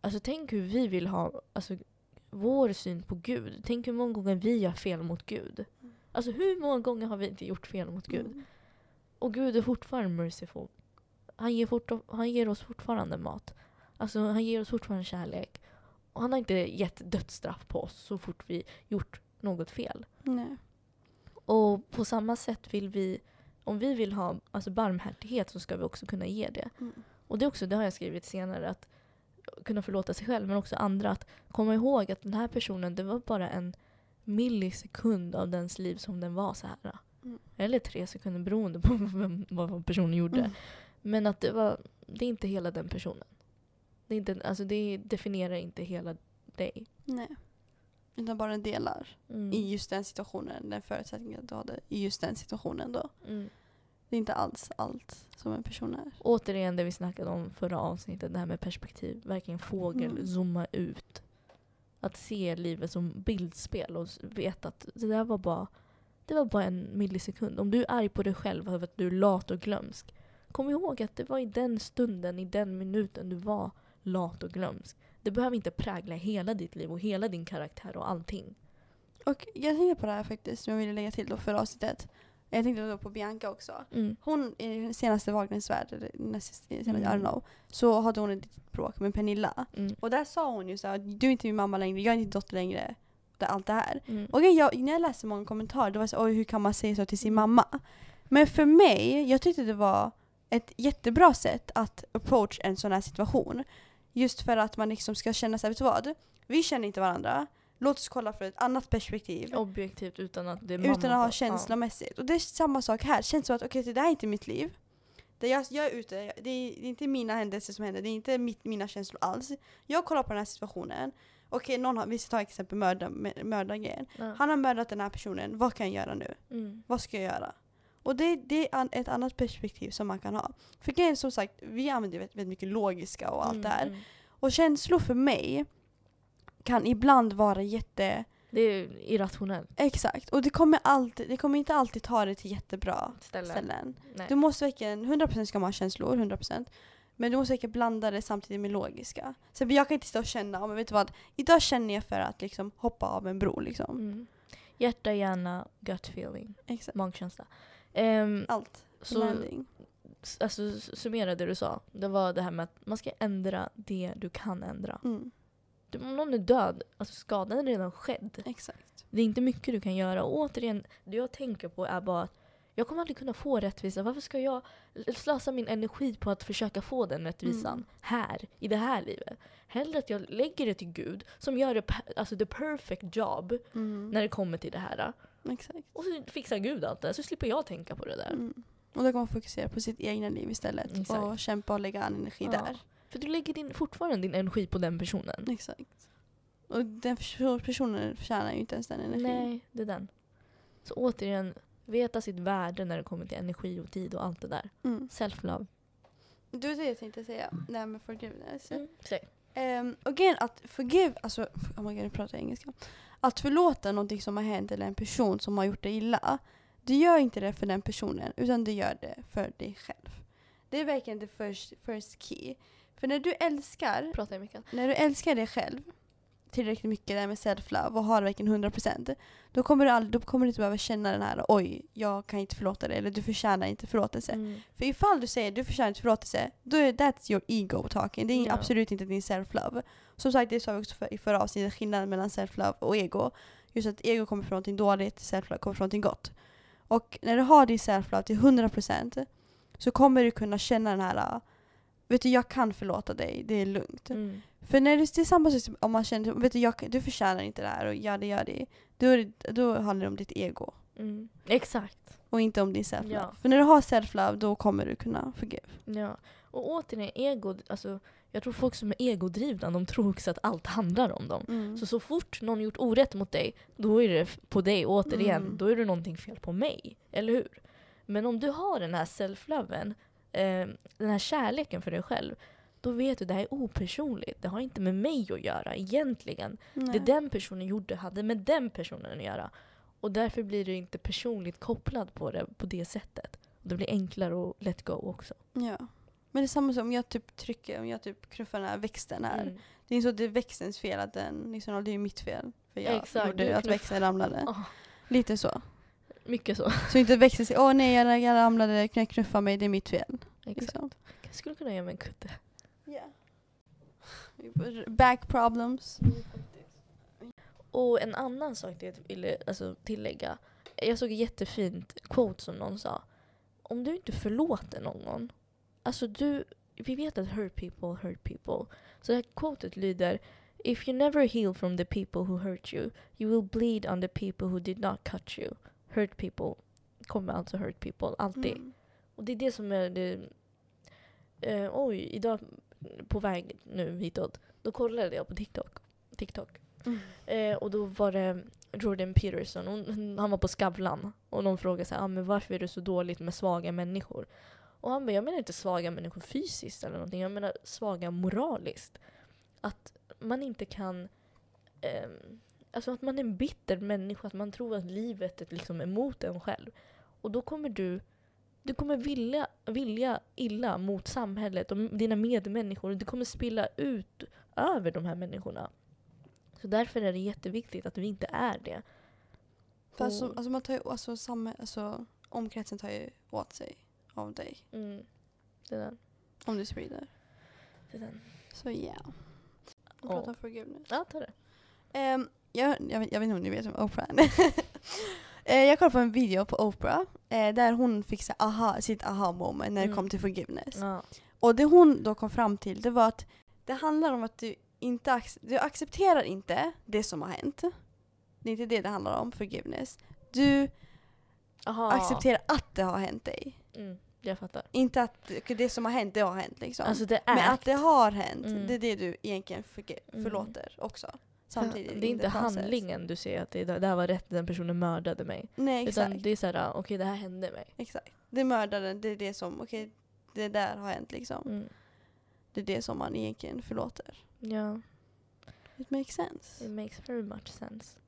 [SPEAKER 1] Alltså tänk hur vi vill ha alltså, vår syn på Gud. Tänk hur många gånger vi gör fel mot Gud.
[SPEAKER 2] Mm.
[SPEAKER 1] Alltså hur många gånger har vi inte gjort fel mot Gud? Och Gud är fortfarande merciful. Han ger, fort, han ger oss fortfarande mat. Alltså han ger oss fortfarande kärlek. Och han har inte gett dödsstraff på oss så fort vi gjort något fel.
[SPEAKER 2] Nej.
[SPEAKER 1] Och på samma sätt vill vi, om vi vill ha alltså barmhärtighet så ska vi också kunna ge det.
[SPEAKER 2] Mm.
[SPEAKER 1] Och det, också, det har jag skrivit senare, att kunna förlåta sig själv men också andra. Att komma ihåg att den här personen, det var bara en millisekund av dens liv som den var så här.
[SPEAKER 2] Mm.
[SPEAKER 1] Eller tre sekunder beroende på vem, vad personen gjorde.
[SPEAKER 2] Mm.
[SPEAKER 1] Men att det, var, det är inte hela den personen. Det, är inte, alltså det definierar inte hela dig.
[SPEAKER 2] Nej. Utan bara delar.
[SPEAKER 1] Mm.
[SPEAKER 2] I just den situationen, den förutsättningen du hade i just den situationen då.
[SPEAKER 1] Mm.
[SPEAKER 2] Det är inte alls allt som en person är.
[SPEAKER 1] Återigen det vi snackade om förra avsnittet, det här med perspektiv. Verkligen fågel,
[SPEAKER 2] Mm.
[SPEAKER 1] zooma ut. Att se livet som bildspel och veta att det där var bara, det var bara en millisekund. Om du är arg på dig själv över att du är lat och glömsk. Kom ihåg att det var i den stunden, i den minuten du var lat och glömsk. Det behöver inte prägla hela ditt liv och hela din karaktär och allting.
[SPEAKER 2] Och jag tänkte på det här faktiskt, som jag ville lägga till då för avsnittet. Jag tänkte då på Bianca också.
[SPEAKER 1] Mm.
[SPEAKER 2] Hon i senaste Wagners värld, näst senaste,
[SPEAKER 1] Mm.
[SPEAKER 2] I don't know, så hade hon ett litet bråk med Pernilla.
[SPEAKER 1] Mm.
[SPEAKER 2] Och där sa hon ju så här, du är inte min mamma längre, jag är inte din dotter längre. Det, allt det här.
[SPEAKER 1] Mm.
[SPEAKER 2] Och jag, när jag läste många kommentarer, då var det så oj hur kan man säga så till sin
[SPEAKER 1] Mm.
[SPEAKER 2] mamma? Men för mig, jag tyckte det var ett jättebra sätt att approach en sån här situation. Just för att man liksom ska känna sig, vet du vad? Vi känner inte varandra. Låt oss kolla från ett annat perspektiv.
[SPEAKER 1] Objektivt utan att det är mamma
[SPEAKER 2] utan att ha känslomässigt. Och det är samma sak här. Känns som att okej, det här är inte mitt liv. Det jag, jag är ute, det är, det är inte mina händelser som händer, det är inte mitt, mina känslor alls. Jag kollar på den här situationen. Okej, någon har, vi ska ta exempel mörda, mördargrejen.
[SPEAKER 1] Ja.
[SPEAKER 2] Han har mördat den här personen, vad kan jag göra nu?
[SPEAKER 1] Mm.
[SPEAKER 2] Vad ska jag göra? Och det, det är an, ett annat perspektiv som man kan ha. För grejen som sagt, vi använder väldigt, väldigt mycket logiska och allt det här.
[SPEAKER 1] Mm, mm.
[SPEAKER 2] Och känslor för mig kan ibland vara jätte...
[SPEAKER 1] Det är irrationellt
[SPEAKER 2] Exakt. Och det kommer, alltid, det kommer inte alltid ta det till jättebra
[SPEAKER 1] ställe.
[SPEAKER 2] ställen.
[SPEAKER 1] Nej.
[SPEAKER 2] Du måste verkligen, 100% ska man ha känslor, 100%. Men du måste verkligen blanda det samtidigt med logiska. Så jag kan inte stå och känna, men vet du vad, idag känner jag för att liksom hoppa av en bro liksom.
[SPEAKER 1] Mm. Hjärta, hjärna, gut feeling,
[SPEAKER 2] Exakt.
[SPEAKER 1] magkänsla. Um,
[SPEAKER 2] Allt.
[SPEAKER 1] så
[SPEAKER 2] Landing.
[SPEAKER 1] alltså, summera det du sa. Det var det här med att man ska ändra det du kan ändra.
[SPEAKER 2] Mm.
[SPEAKER 1] Du- Om någon är död, alltså skadan är redan skedd.
[SPEAKER 2] Exakt.
[SPEAKER 1] Det är inte mycket du kan göra. Och återigen, det jag tänker på är bara att jag kommer aldrig kunna få rättvisa. Varför ska jag slösa min energi på att försöka få den rättvisan
[SPEAKER 2] Mm.
[SPEAKER 1] här, i det här livet? Hellre att jag lägger det till Gud som gör det, alltså the perfect job
[SPEAKER 2] Mm.
[SPEAKER 1] när det kommer till det här.
[SPEAKER 2] Exakt.
[SPEAKER 1] Och så fixar Gud allt det, så slipper jag tänka på det där.
[SPEAKER 2] Mm. Och då kan man fokusera på sitt egna liv istället.
[SPEAKER 1] Exakt.
[SPEAKER 2] Och kämpa och lägga all energi
[SPEAKER 1] Ja.
[SPEAKER 2] där.
[SPEAKER 1] För du lägger din, fortfarande din energi på den personen.
[SPEAKER 2] Exakt. Och den perso- personen förtjänar ju inte ens den energin.
[SPEAKER 1] Nej, det är den. Så återigen, veta sitt värde när det kommer till energi och tid och allt det där.
[SPEAKER 2] Mm.
[SPEAKER 1] Self-love.
[SPEAKER 2] Det var det jag tänkte säga. Det här med forgiveness.
[SPEAKER 1] Mm.
[SPEAKER 2] Um, och grejen att forgive, alltså, oh my god nu pratar jag engelska. Att förlåta någonting som har hänt eller en person som har gjort dig illa. Du gör inte det för den personen utan du gör det för dig själv. Det är verkligen the first, first key. För när du älskar,
[SPEAKER 1] Pratar jag mycket?
[SPEAKER 2] när du älskar dig själv tillräckligt mycket där med self-love och har verkligen 100% då kommer, du aldrig, då kommer du inte behöva känna den här oj, jag kan inte förlåta dig eller du förtjänar inte förlåtelse.
[SPEAKER 1] Mm.
[SPEAKER 2] För ifall du säger du förtjänar inte förlåtelse, då är that's your ego talking. Det är
[SPEAKER 1] Ja.
[SPEAKER 2] absolut inte din self-love. Som sagt, det sa vi också för, i förra avsnittet, skillnaden mellan self-love och ego. just att ego kommer från någonting dåligt, self-love kommer från någonting gott. Och när du har din self-love till 100% så kommer du kunna känna den här Vet du, jag kan förlåta dig, det är lugnt.
[SPEAKER 1] Mm.
[SPEAKER 2] För när det är samma sak om man känner vet du, jag, du förtjänar inte det här och gör det, gör det. Då, då handlar det om ditt ego.
[SPEAKER 1] Mm. Exakt.
[SPEAKER 2] Och inte om din self-love.
[SPEAKER 1] Ja.
[SPEAKER 2] För när du har self-love då kommer du kunna forgive.
[SPEAKER 1] Ja. Och återigen, ego, alltså, jag tror folk som är egodrivna, de tror också att allt handlar om dem.
[SPEAKER 2] Mm.
[SPEAKER 1] Så så fort någon gjort orätt mot dig, då är det på dig återigen.
[SPEAKER 2] Mm.
[SPEAKER 1] Då är det någonting fel på mig. Eller hur? Men om du har den här self-loven, eh, den här kärleken för dig själv, då vet du att det här är opersonligt. Det har inte med mig att göra egentligen.
[SPEAKER 2] Nej.
[SPEAKER 1] Det den personen gjorde hade med den personen att göra. Och därför blir du inte personligt kopplad på det på det sättet. Det blir enklare att let go också.
[SPEAKER 2] Ja. Men det är samma som om jag typ trycker, om jag typ knuffar den här växten här.
[SPEAKER 1] Mm.
[SPEAKER 2] Det är inte så att det är växtens fel att den, liksom, det är ju mitt fel. För jag
[SPEAKER 1] Exakt,
[SPEAKER 2] gjorde att växten ramlade.
[SPEAKER 1] Ah,
[SPEAKER 2] Lite så.
[SPEAKER 1] Mycket så.
[SPEAKER 2] Så inte växten säger åh nej jag, jag ramlade, kan jag knuffa mig, det är mitt fel.
[SPEAKER 1] Exakt.
[SPEAKER 2] Liksom.
[SPEAKER 1] Jag skulle kunna ge mig en kudde.
[SPEAKER 2] Back problems.
[SPEAKER 1] Och en annan sak det jag ville alltså, tillägga. Jag såg ett jättefint quote som någon sa. Om du inte förlåter någon. Alltså du, vi vet att hurt people hurt people. Så det här quotet lyder If you never heal from the people who hurt you, you will bleed on the people who did not cut you. Hurt people kommer alltså hurt people, alltid.
[SPEAKER 2] Mm.
[SPEAKER 1] Och det är det som är det... Eh, oj, idag på väg nu hitåt, då kollade jag på TikTok. TikTok.
[SPEAKER 2] Mm.
[SPEAKER 1] Eh, och då var det Jordan Peterson, hon, han var på Skavlan. Och någon frågade så här, ah, men varför är det så dåligt med svaga människor? Och han bara, jag menar inte svaga människor fysiskt eller någonting, jag menar svaga moraliskt. Att man inte kan... ehm, alltså att man är en bitter människa, att man tror att livet är liksom emot en själv. Och då kommer du du kommer vilja, vilja illa mot samhället och dina medmänniskor. Du kommer spilla ut över de här människorna. Så därför är det jätteviktigt att vi inte är det.
[SPEAKER 2] För alltså, alltså man tar ju, alltså, samma, alltså omkretsen tar ju åt sig av dig.
[SPEAKER 1] Mm, det är den.
[SPEAKER 2] Om du sprider.
[SPEAKER 1] Det är den.
[SPEAKER 2] Så ja. Yeah.
[SPEAKER 1] Ja.
[SPEAKER 2] Prata om forgiveness.
[SPEAKER 1] Ja, ta det.
[SPEAKER 2] Ehm, jag, jag, vet, jag vet inte om ni vet vem Oprah är. Eh, jag kollade på en video på Oprah eh, där hon fick så aha, sitt aha moment när det
[SPEAKER 1] Mm.
[SPEAKER 2] kom till forgiveness.
[SPEAKER 1] Ja.
[SPEAKER 2] Och det hon då kom fram till det var att det handlar om att du inte du accepterar inte det som har hänt. Det är inte det det handlar om, forgiveness. Du
[SPEAKER 1] Aha.
[SPEAKER 2] accepterar att det har hänt dig.
[SPEAKER 1] Mm, jag fattar.
[SPEAKER 2] Inte att det som har hänt, det har hänt liksom.
[SPEAKER 1] Alltså det
[SPEAKER 2] Men att det har hänt,
[SPEAKER 1] Mm.
[SPEAKER 2] det är det du egentligen
[SPEAKER 1] Mm.
[SPEAKER 2] förlåter också. Samtidigt
[SPEAKER 1] Det är
[SPEAKER 2] in
[SPEAKER 1] inte handlingen du ser att det, det här var rätt, den personen mördade mig.
[SPEAKER 2] Nej exakt.
[SPEAKER 1] Utan det är såhär, okej det här hände mig.
[SPEAKER 2] exakt. Det är mördaren, det är det som, okej, det där har hänt liksom.
[SPEAKER 1] Mm.
[SPEAKER 2] Det är det som man egentligen förlåter.
[SPEAKER 1] Ja,
[SPEAKER 2] It makes sense.
[SPEAKER 1] it makes very much sense.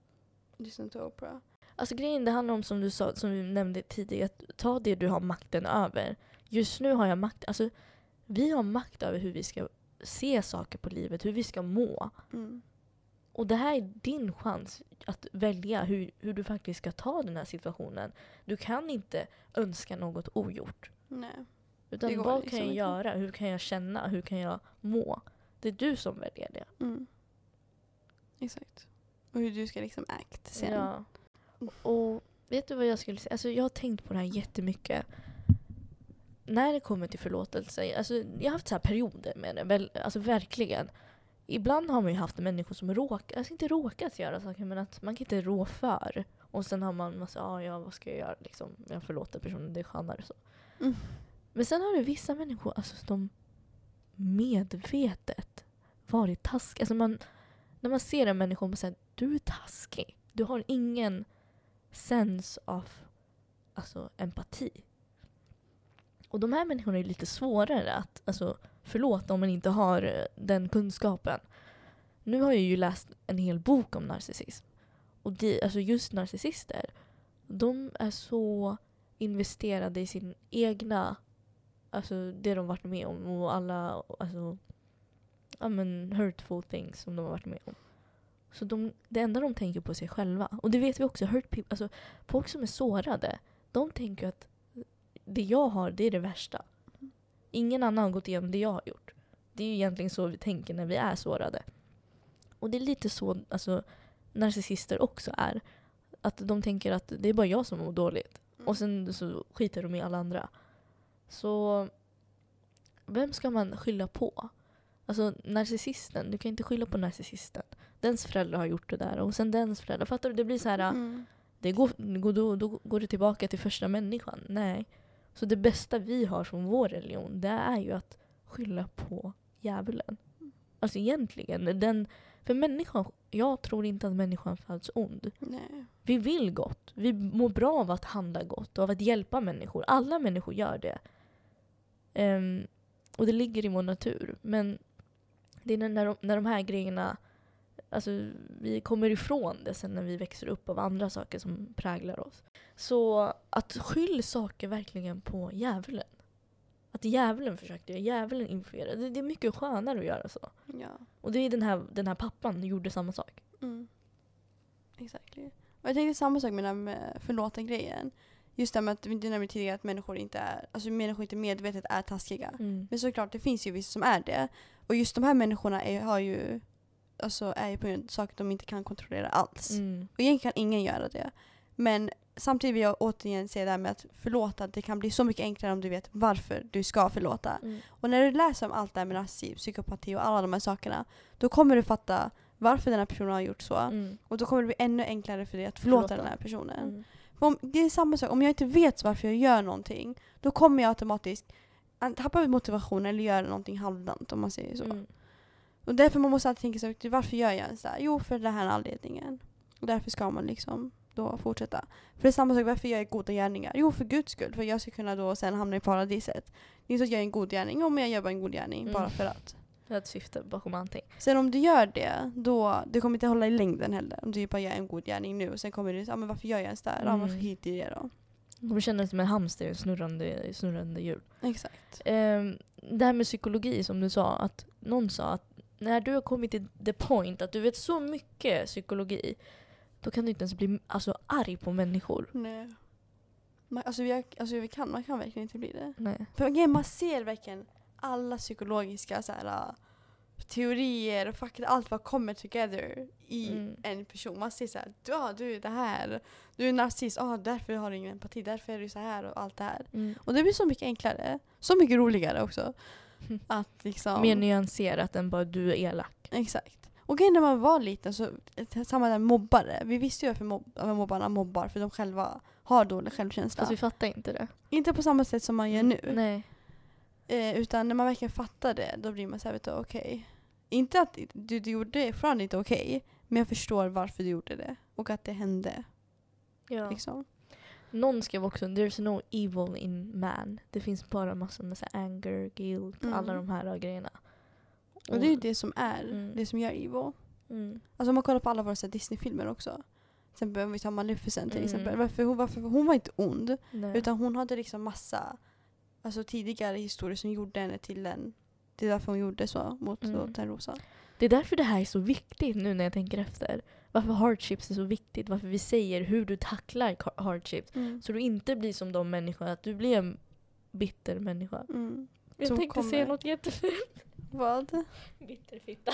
[SPEAKER 2] Listen to Oprah.
[SPEAKER 1] Alltså grejen det handlar om som du sa, som vi nämnde tidigare, att ta det du har makten över. Just nu har jag makt, alltså vi har makt över hur vi ska se saker på livet, hur vi ska må.
[SPEAKER 2] Mm.
[SPEAKER 1] Och det här är din chans att välja hur, hur du faktiskt ska ta den här situationen. Du kan inte önska något ogjort.
[SPEAKER 2] Nej.
[SPEAKER 1] Utan vad
[SPEAKER 2] liksom
[SPEAKER 1] kan jag göra? Hur kan jag känna? Hur kan jag må? Det är du som väljer det.
[SPEAKER 2] Mm. Exakt. Och hur du ska liksom act sen.
[SPEAKER 1] Ja. Och vet du vad jag skulle säga? Alltså, jag har tänkt på det här jättemycket. När det kommer till förlåtelse, alltså, jag har haft så här perioder med det, väl, alltså verkligen. Ibland har man ju haft människor som råkat, alltså inte råkat göra saker men att man kan inte rå för. Och sen har man massa, ah, ja vad ska jag göra liksom. Jag förlåter personen, det är skönare så.
[SPEAKER 2] Mm.
[SPEAKER 1] Men sen har du vissa människor alltså, som medvetet varit taskiga. Alltså man, när man ser en människa och man säger du är taskig. Du har ingen sense of alltså, empati. Och de här människorna är lite svårare att alltså, förlåta om man inte har eh, den kunskapen. Nu har jag ju läst en hel bok om narcissism. Och de, alltså just narcissister, de är så investerade i sin egna, alltså det de varit med om och alla alltså, ja, men hurtful things som de har varit med om. Så de, det enda de tänker på är sig själva. Och det vet vi också, hurt people, alltså, folk som är sårade, de tänker att det jag har, det är det värsta. Ingen annan har gått igenom det jag har gjort. Det är ju egentligen så vi tänker när vi är sårade. Och det är lite så, alltså, narcissister också är. Att de tänker att det är bara jag som mår dåligt.
[SPEAKER 2] Mm.
[SPEAKER 1] Och sen så skiter de i alla andra. Så vem ska man skylla på? Alltså narcissisten, du kan inte skylla på narcissisten. Dens föräldrar har gjort det där och sen dens föräldrar. Fattar du? Det blir så här,
[SPEAKER 2] Mm.
[SPEAKER 1] det går, då, då går det tillbaka till första människan. Nej. Så det bästa vi har från vår religion, det är ju att skylla på djävulen. Alltså egentligen, den, för människan, jag tror inte att människan föds ond.
[SPEAKER 2] Nej.
[SPEAKER 1] Vi vill gott. Vi mår bra av att handla gott och av att hjälpa människor. Alla människor gör det. Ehm, och det ligger i vår natur. Men det är när de, när de här grejerna... Alltså, vi kommer ifrån det sen när vi växer upp av andra saker som präglar oss. Så att skyll saker verkligen på djävulen. Att djävulen försökte, djävulen influerade. Det, det är mycket skönare att göra så.
[SPEAKER 2] Ja.
[SPEAKER 1] Och det är den här, den här pappan gjorde samma sak.
[SPEAKER 2] Mm. Exactly. Och jag tänkte samma sak med den här förlåta-grejen. Just det med att du nämnde tidigare att människor inte är, alltså människor inte medvetet är taskiga.
[SPEAKER 1] Mm.
[SPEAKER 2] Men såklart, det finns ju vissa som är det. Och just de här människorna är, har ju, alltså, är ju på grund av saker de inte kan kontrollera alls.
[SPEAKER 1] Mm.
[SPEAKER 2] Och egentligen kan ingen göra det. Men samtidigt vill jag återigen säga det här med att förlåta, det kan bli så mycket enklare om du vet varför du ska förlåta.
[SPEAKER 1] Mm.
[SPEAKER 2] Och när du läser om allt det här med narcissism, psykopati och alla de här sakerna, då kommer du fatta varför den här personen har gjort så.
[SPEAKER 1] Mm.
[SPEAKER 2] Och då kommer det bli ännu enklare för dig att förlåta,
[SPEAKER 1] Förlåta.
[SPEAKER 2] den här personen.
[SPEAKER 1] Mm.
[SPEAKER 2] Om, det är samma sak, om jag inte vet varför jag gör någonting, då kommer jag automatiskt tappa motivationen eller göra någonting halvdant om man säger så.
[SPEAKER 1] Mm.
[SPEAKER 2] Och därför man måste alltid tänka sig, varför gör jag ens det här? Jo, för den här anledningen. Och därför ska man liksom då fortsätta. För det är samma sak, varför gör jag goda gärningar? Jo, för Guds skull. För jag ska kunna då sen hamna i paradiset. Det är inte så att jag gör en god gärning, om jag gör bara en god gärning,
[SPEAKER 1] Mm.
[SPEAKER 2] bara för att.
[SPEAKER 1] Det är ett syfte bakom allting.
[SPEAKER 2] Sen om du gör det, då det kommer inte hålla i längden heller. Om du bara gör en god gärning nu och sen kommer du säga, ah, men varför gör jag ens det här?
[SPEAKER 1] Mm.
[SPEAKER 2] varför hit i det då?
[SPEAKER 1] De känner sig som en hamster snurrande, snurrande hjul.
[SPEAKER 2] Exakt.
[SPEAKER 1] Ehm, det här med psykologi som du sa, att någon sa att när du har kommit till the point att du vet så mycket psykologi, då kan du inte ens bli alltså, arg på människor.
[SPEAKER 2] Nej. Man, alltså, vi, har- alltså vi kan, man kan verkligen inte bli det.
[SPEAKER 1] Nej.
[SPEAKER 2] För grejen, man ser verkligen alla psykologiska så här, uh, teorier och fakta, allt vad kommer together i
[SPEAKER 1] Mm.
[SPEAKER 2] en person. Man ser så här, ja du är det här, du är narcissist, ah, därför har du ingen empati, därför är du så här och allt det här.
[SPEAKER 1] Mm.
[SPEAKER 2] Och det blir så mycket enklare, så mycket roligare också.
[SPEAKER 1] Mm.
[SPEAKER 2] Att liksom...
[SPEAKER 1] Mer nyanserat än bara du är elak.
[SPEAKER 2] Exakt. Och grejen när man var liten, så, samma där mobbare, vi visste ju varför vad mobbarna mobbar, för de själva har dålig självkänsla.
[SPEAKER 1] Fast vi fattar inte det.
[SPEAKER 2] Inte på samma sätt som man gör nu.
[SPEAKER 1] Nej.
[SPEAKER 2] Eh, utan när man verkligen fattar det, då blir man såhär, okej. Inte att du, du gjorde det fortfarande inte okej, men jag förstår varför du gjorde det. Och att det hände.
[SPEAKER 1] Ja.
[SPEAKER 2] Liksom.
[SPEAKER 1] Någon skrev också “There's no evil in man”. Det finns bara massor med så anger, guilt,
[SPEAKER 2] Mm.
[SPEAKER 1] alla de här grejerna.
[SPEAKER 2] Och det är ju det som är,
[SPEAKER 1] Mm.
[SPEAKER 2] det som gör evil.
[SPEAKER 1] Mm.
[SPEAKER 2] Alltså om man kollar på alla våra Disney-filmer också. Till exempel om vi tar Maleficent till
[SPEAKER 1] Mm.
[SPEAKER 2] exempel. Varför, hon, varför, hon var inte ond.
[SPEAKER 1] Nej.
[SPEAKER 2] Utan hon hade liksom massa alltså, tidigare historier som gjorde henne till den. Det är därför hon gjorde så mot
[SPEAKER 1] mm.
[SPEAKER 2] Törnrosa.
[SPEAKER 1] Det är därför det här är så viktigt nu när jag tänker efter. Varför hardships är så viktigt. Varför vi säger hur du tacklar hardships.
[SPEAKER 2] Mm.
[SPEAKER 1] Så du inte blir som de människorna, att du blir en bitter människa.
[SPEAKER 2] Mm.
[SPEAKER 1] Jag
[SPEAKER 2] Som
[SPEAKER 1] tänkte
[SPEAKER 2] kommer-
[SPEAKER 1] säga något jättefult.
[SPEAKER 2] Vad?
[SPEAKER 1] Bitterfitta.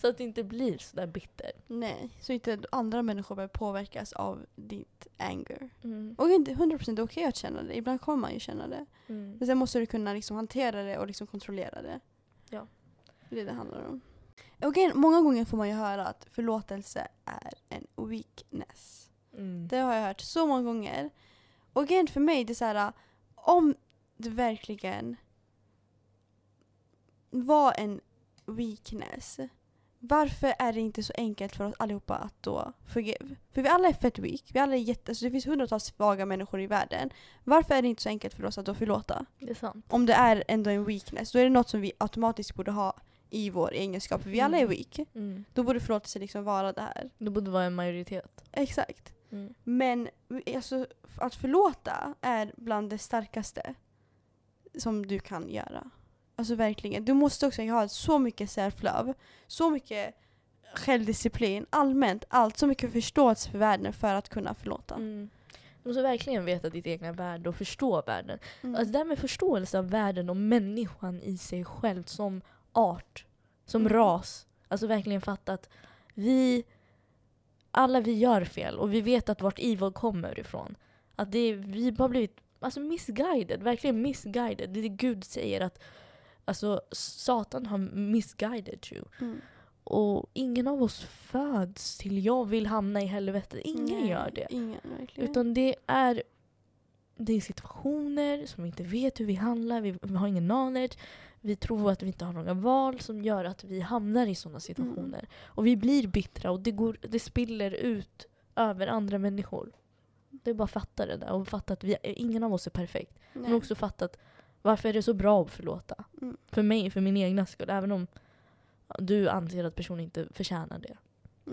[SPEAKER 1] så att du inte blir sådär bitter.
[SPEAKER 2] Nej, så inte andra människor börjar påverkas av ditt anger.
[SPEAKER 1] Mm.
[SPEAKER 2] Och inte 100% det är okej att känna det. Ibland kommer man ju känna det.
[SPEAKER 1] Mm.
[SPEAKER 2] Men sen måste du kunna liksom hantera det och liksom kontrollera det.
[SPEAKER 1] Ja.
[SPEAKER 2] Det är det det handlar om. Igen, många gånger får man ju höra att förlåtelse är en weakness.
[SPEAKER 1] Mm.
[SPEAKER 2] Det har jag hört så många gånger. Och igen för mig, det är så här, om det verkligen var en weakness, varför är det inte så enkelt för oss allihopa att då forgive? För vi alla är fett weak, vi alla är jätte, alltså det finns hundratals svaga människor i världen. Varför är det inte så enkelt för oss att då förlåta?
[SPEAKER 1] Det är sant.
[SPEAKER 2] Om det är ändå en weakness, då är det något som vi automatiskt borde ha i vår egenskap. Vi alla är
[SPEAKER 1] Mm.
[SPEAKER 2] weak.
[SPEAKER 1] Mm.
[SPEAKER 2] Då borde förlåtelse liksom vara det här.
[SPEAKER 1] Det borde vara en majoritet.
[SPEAKER 2] Exakt.
[SPEAKER 1] Mm.
[SPEAKER 2] Men alltså, att förlåta är bland det starkaste som du kan göra. Alltså verkligen. Du måste också ha så mycket self-love, så mycket självdisciplin, allmänt allt, så mycket förståelse för världen för att kunna förlåta.
[SPEAKER 1] Mm. Du måste verkligen veta ditt egna värde och förstå världen.
[SPEAKER 2] Mm.
[SPEAKER 1] Alltså det här med förståelse av världen och människan i sig själv som art, som
[SPEAKER 2] Mm.
[SPEAKER 1] ras. Alltså verkligen fatta att vi, alla vi gör fel och vi vet att vart evil kommer ifrån. Att det, vi har blivit alltså misguided, verkligen misguided. Det är det Gud säger att alltså, Satan har misguided you.
[SPEAKER 2] Mm.
[SPEAKER 1] Och ingen av oss föds till jag vill hamna i helvetet. Ingen
[SPEAKER 2] Nej,
[SPEAKER 1] gör det.
[SPEAKER 2] Ingen verkligen.
[SPEAKER 1] Utan det är, det är situationer som vi inte vet hur vi handlar, vi, vi har ingen knowledge. Vi tror att vi inte har några val som gör att vi hamnar i sådana situationer. Och vi blir bittra och det, går, det spiller ut över andra människor. Det är bara att fatta det där och fatta att vi, ingen av oss är perfekt.
[SPEAKER 2] Nej.
[SPEAKER 1] Men också fatta att varför är det så bra att förlåta?
[SPEAKER 2] Mm.
[SPEAKER 1] För mig, för min egna skull. Även om du anser att personen inte förtjänar det.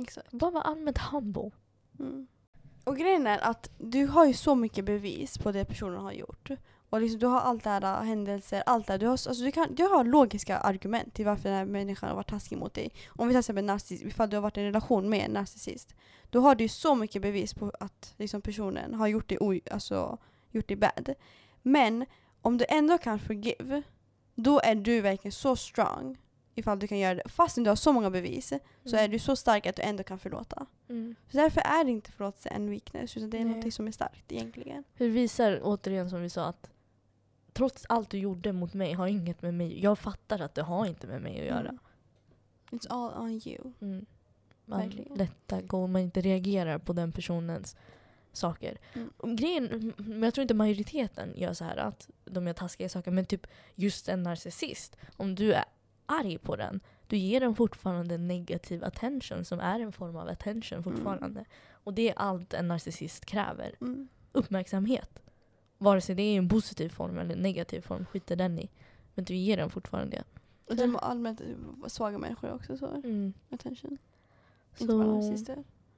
[SPEAKER 2] Exakt.
[SPEAKER 1] Bara vara allmänt humble.
[SPEAKER 2] Mm. Och grejen är att du har ju så mycket bevis på det personen har gjort. Och liksom, du har allt det här, händelser, allt det här. Du har, alltså, du, kan, du har logiska argument till varför den här människan har varit taskig mot dig. Om vi till exempel narcissist, ifall du har varit i en relation med en narcissist. Då har du ju så mycket bevis på att liksom, personen har gjort dig, o, alltså, gjort dig bad. Men om du ändå kan forgive, då är du verkligen så strong. Ifall du kan göra det. Fast du har så många bevis så är du så stark att du ändå kan förlåta.
[SPEAKER 1] Mm.
[SPEAKER 2] Så därför är det inte förlåtelse en weakness, utan det är
[SPEAKER 1] Nej.
[SPEAKER 2] något som är starkt egentligen.
[SPEAKER 1] Det visar återigen som vi sa att trots allt du gjorde mot mig har inget med mig Jag fattar att det har inte med mig att göra.
[SPEAKER 2] Mm. It's all on you.
[SPEAKER 1] Mm. Man
[SPEAKER 2] Verkligen.
[SPEAKER 1] lättar går man inte reagerar på den personens saker.
[SPEAKER 2] Mm.
[SPEAKER 1] Grejen, men jag tror inte majoriteten gör så här att de gör taskiga saker. Men typ just en narcissist, om du är arg på den, du ger den fortfarande negativ attention som är en form av attention fortfarande. Och det är allt en narcissist kräver.
[SPEAKER 2] Mm.
[SPEAKER 1] Uppmärksamhet. Vare sig det är en positiv form eller en negativ form, skiter den i. Men du ger den fortfarande det.
[SPEAKER 2] Och de är allmänt svaga människor också så.
[SPEAKER 1] Mm.
[SPEAKER 2] Attention. Inte bara.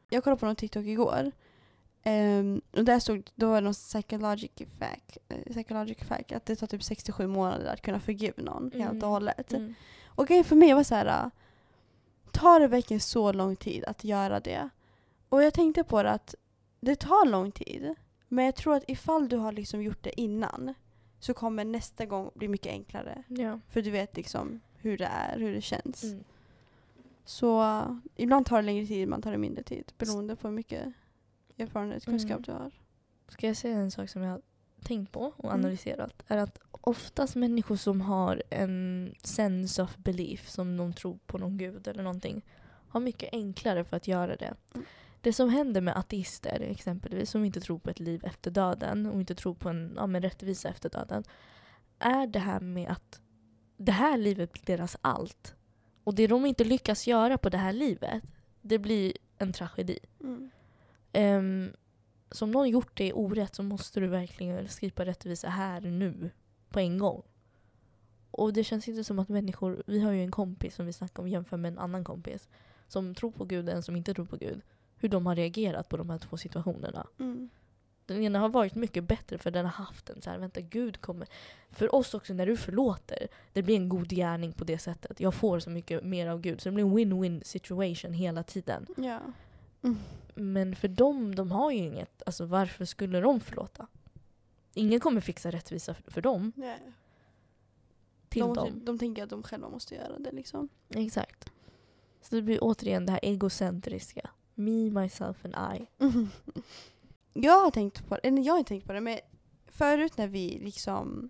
[SPEAKER 2] Jag kollade på någon TikTok igår. Ehm, och där stod, då var det någon psychologic fact, eh, psychologic fact att det tar typ 67 månader att kunna förgiva någon helt
[SPEAKER 1] Mm.
[SPEAKER 2] och hållet.
[SPEAKER 1] mm.
[SPEAKER 2] Och grejen för mig var så här. Tar det verkligen så lång tid att göra det? Och jag tänkte på det att det tar lång tid. Men jag tror att ifall du har liksom gjort det innan så kommer nästa gång bli mycket enklare.
[SPEAKER 1] ja.
[SPEAKER 2] För du vet liksom hur det är, hur det känns.
[SPEAKER 1] Mm.
[SPEAKER 2] Så ibland tar det längre tid, ibland tar det mindre tid. Beroende på hur mycket erfarenhet och kunskap
[SPEAKER 1] Mm.
[SPEAKER 2] du har.
[SPEAKER 1] Ska jag säga en sak som jag har tänkt på och
[SPEAKER 2] Mm.
[SPEAKER 1] analyserat? Är att oftast människor som har en sense of belief, som de tror på någon gud eller någonting, har mycket enklare för att göra det.
[SPEAKER 2] Mm.
[SPEAKER 1] Det som händer med ateister exempelvis, som inte tror på ett liv efter döden och inte tror på en ja, men rättvisa efter döden, är det här med att det här livet blir deras allt. Och det de inte lyckas göra på det här livet, det blir en tragedi.
[SPEAKER 2] Mm.
[SPEAKER 1] Um, så om någon gjort dig orätt så måste du verkligen skriva rättvisa här nu. På en gång. Och det känns inte som att människor, vi har ju en kompis som vi snackar om jämför med en annan kompis. Som tror på Gud och en som inte tror på Gud. Hur de har reagerat på de här två situationerna.
[SPEAKER 2] Mm.
[SPEAKER 1] Den ena har varit mycket bättre för den har haft en så här, vänta Gud kommer. För oss också när du förlåter, det blir en god gärning på det sättet. Jag får så mycket mer av Gud. Så det blir en win-win situation hela tiden.
[SPEAKER 2] Ja.
[SPEAKER 1] Men för dem, de har ju inget. Alltså varför skulle de förlåta? Ingen kommer fixa rättvisa för, för dem.
[SPEAKER 2] Nej.
[SPEAKER 1] Till
[SPEAKER 2] De, måste,
[SPEAKER 1] dem.
[SPEAKER 2] de tänker att de själva måste göra det liksom.
[SPEAKER 1] Exakt. Så det blir återigen det här egocentriska. Me, myself and I.
[SPEAKER 2] Jag har tänkt på det, eller jag har inte tänkt på det, men förut när vi liksom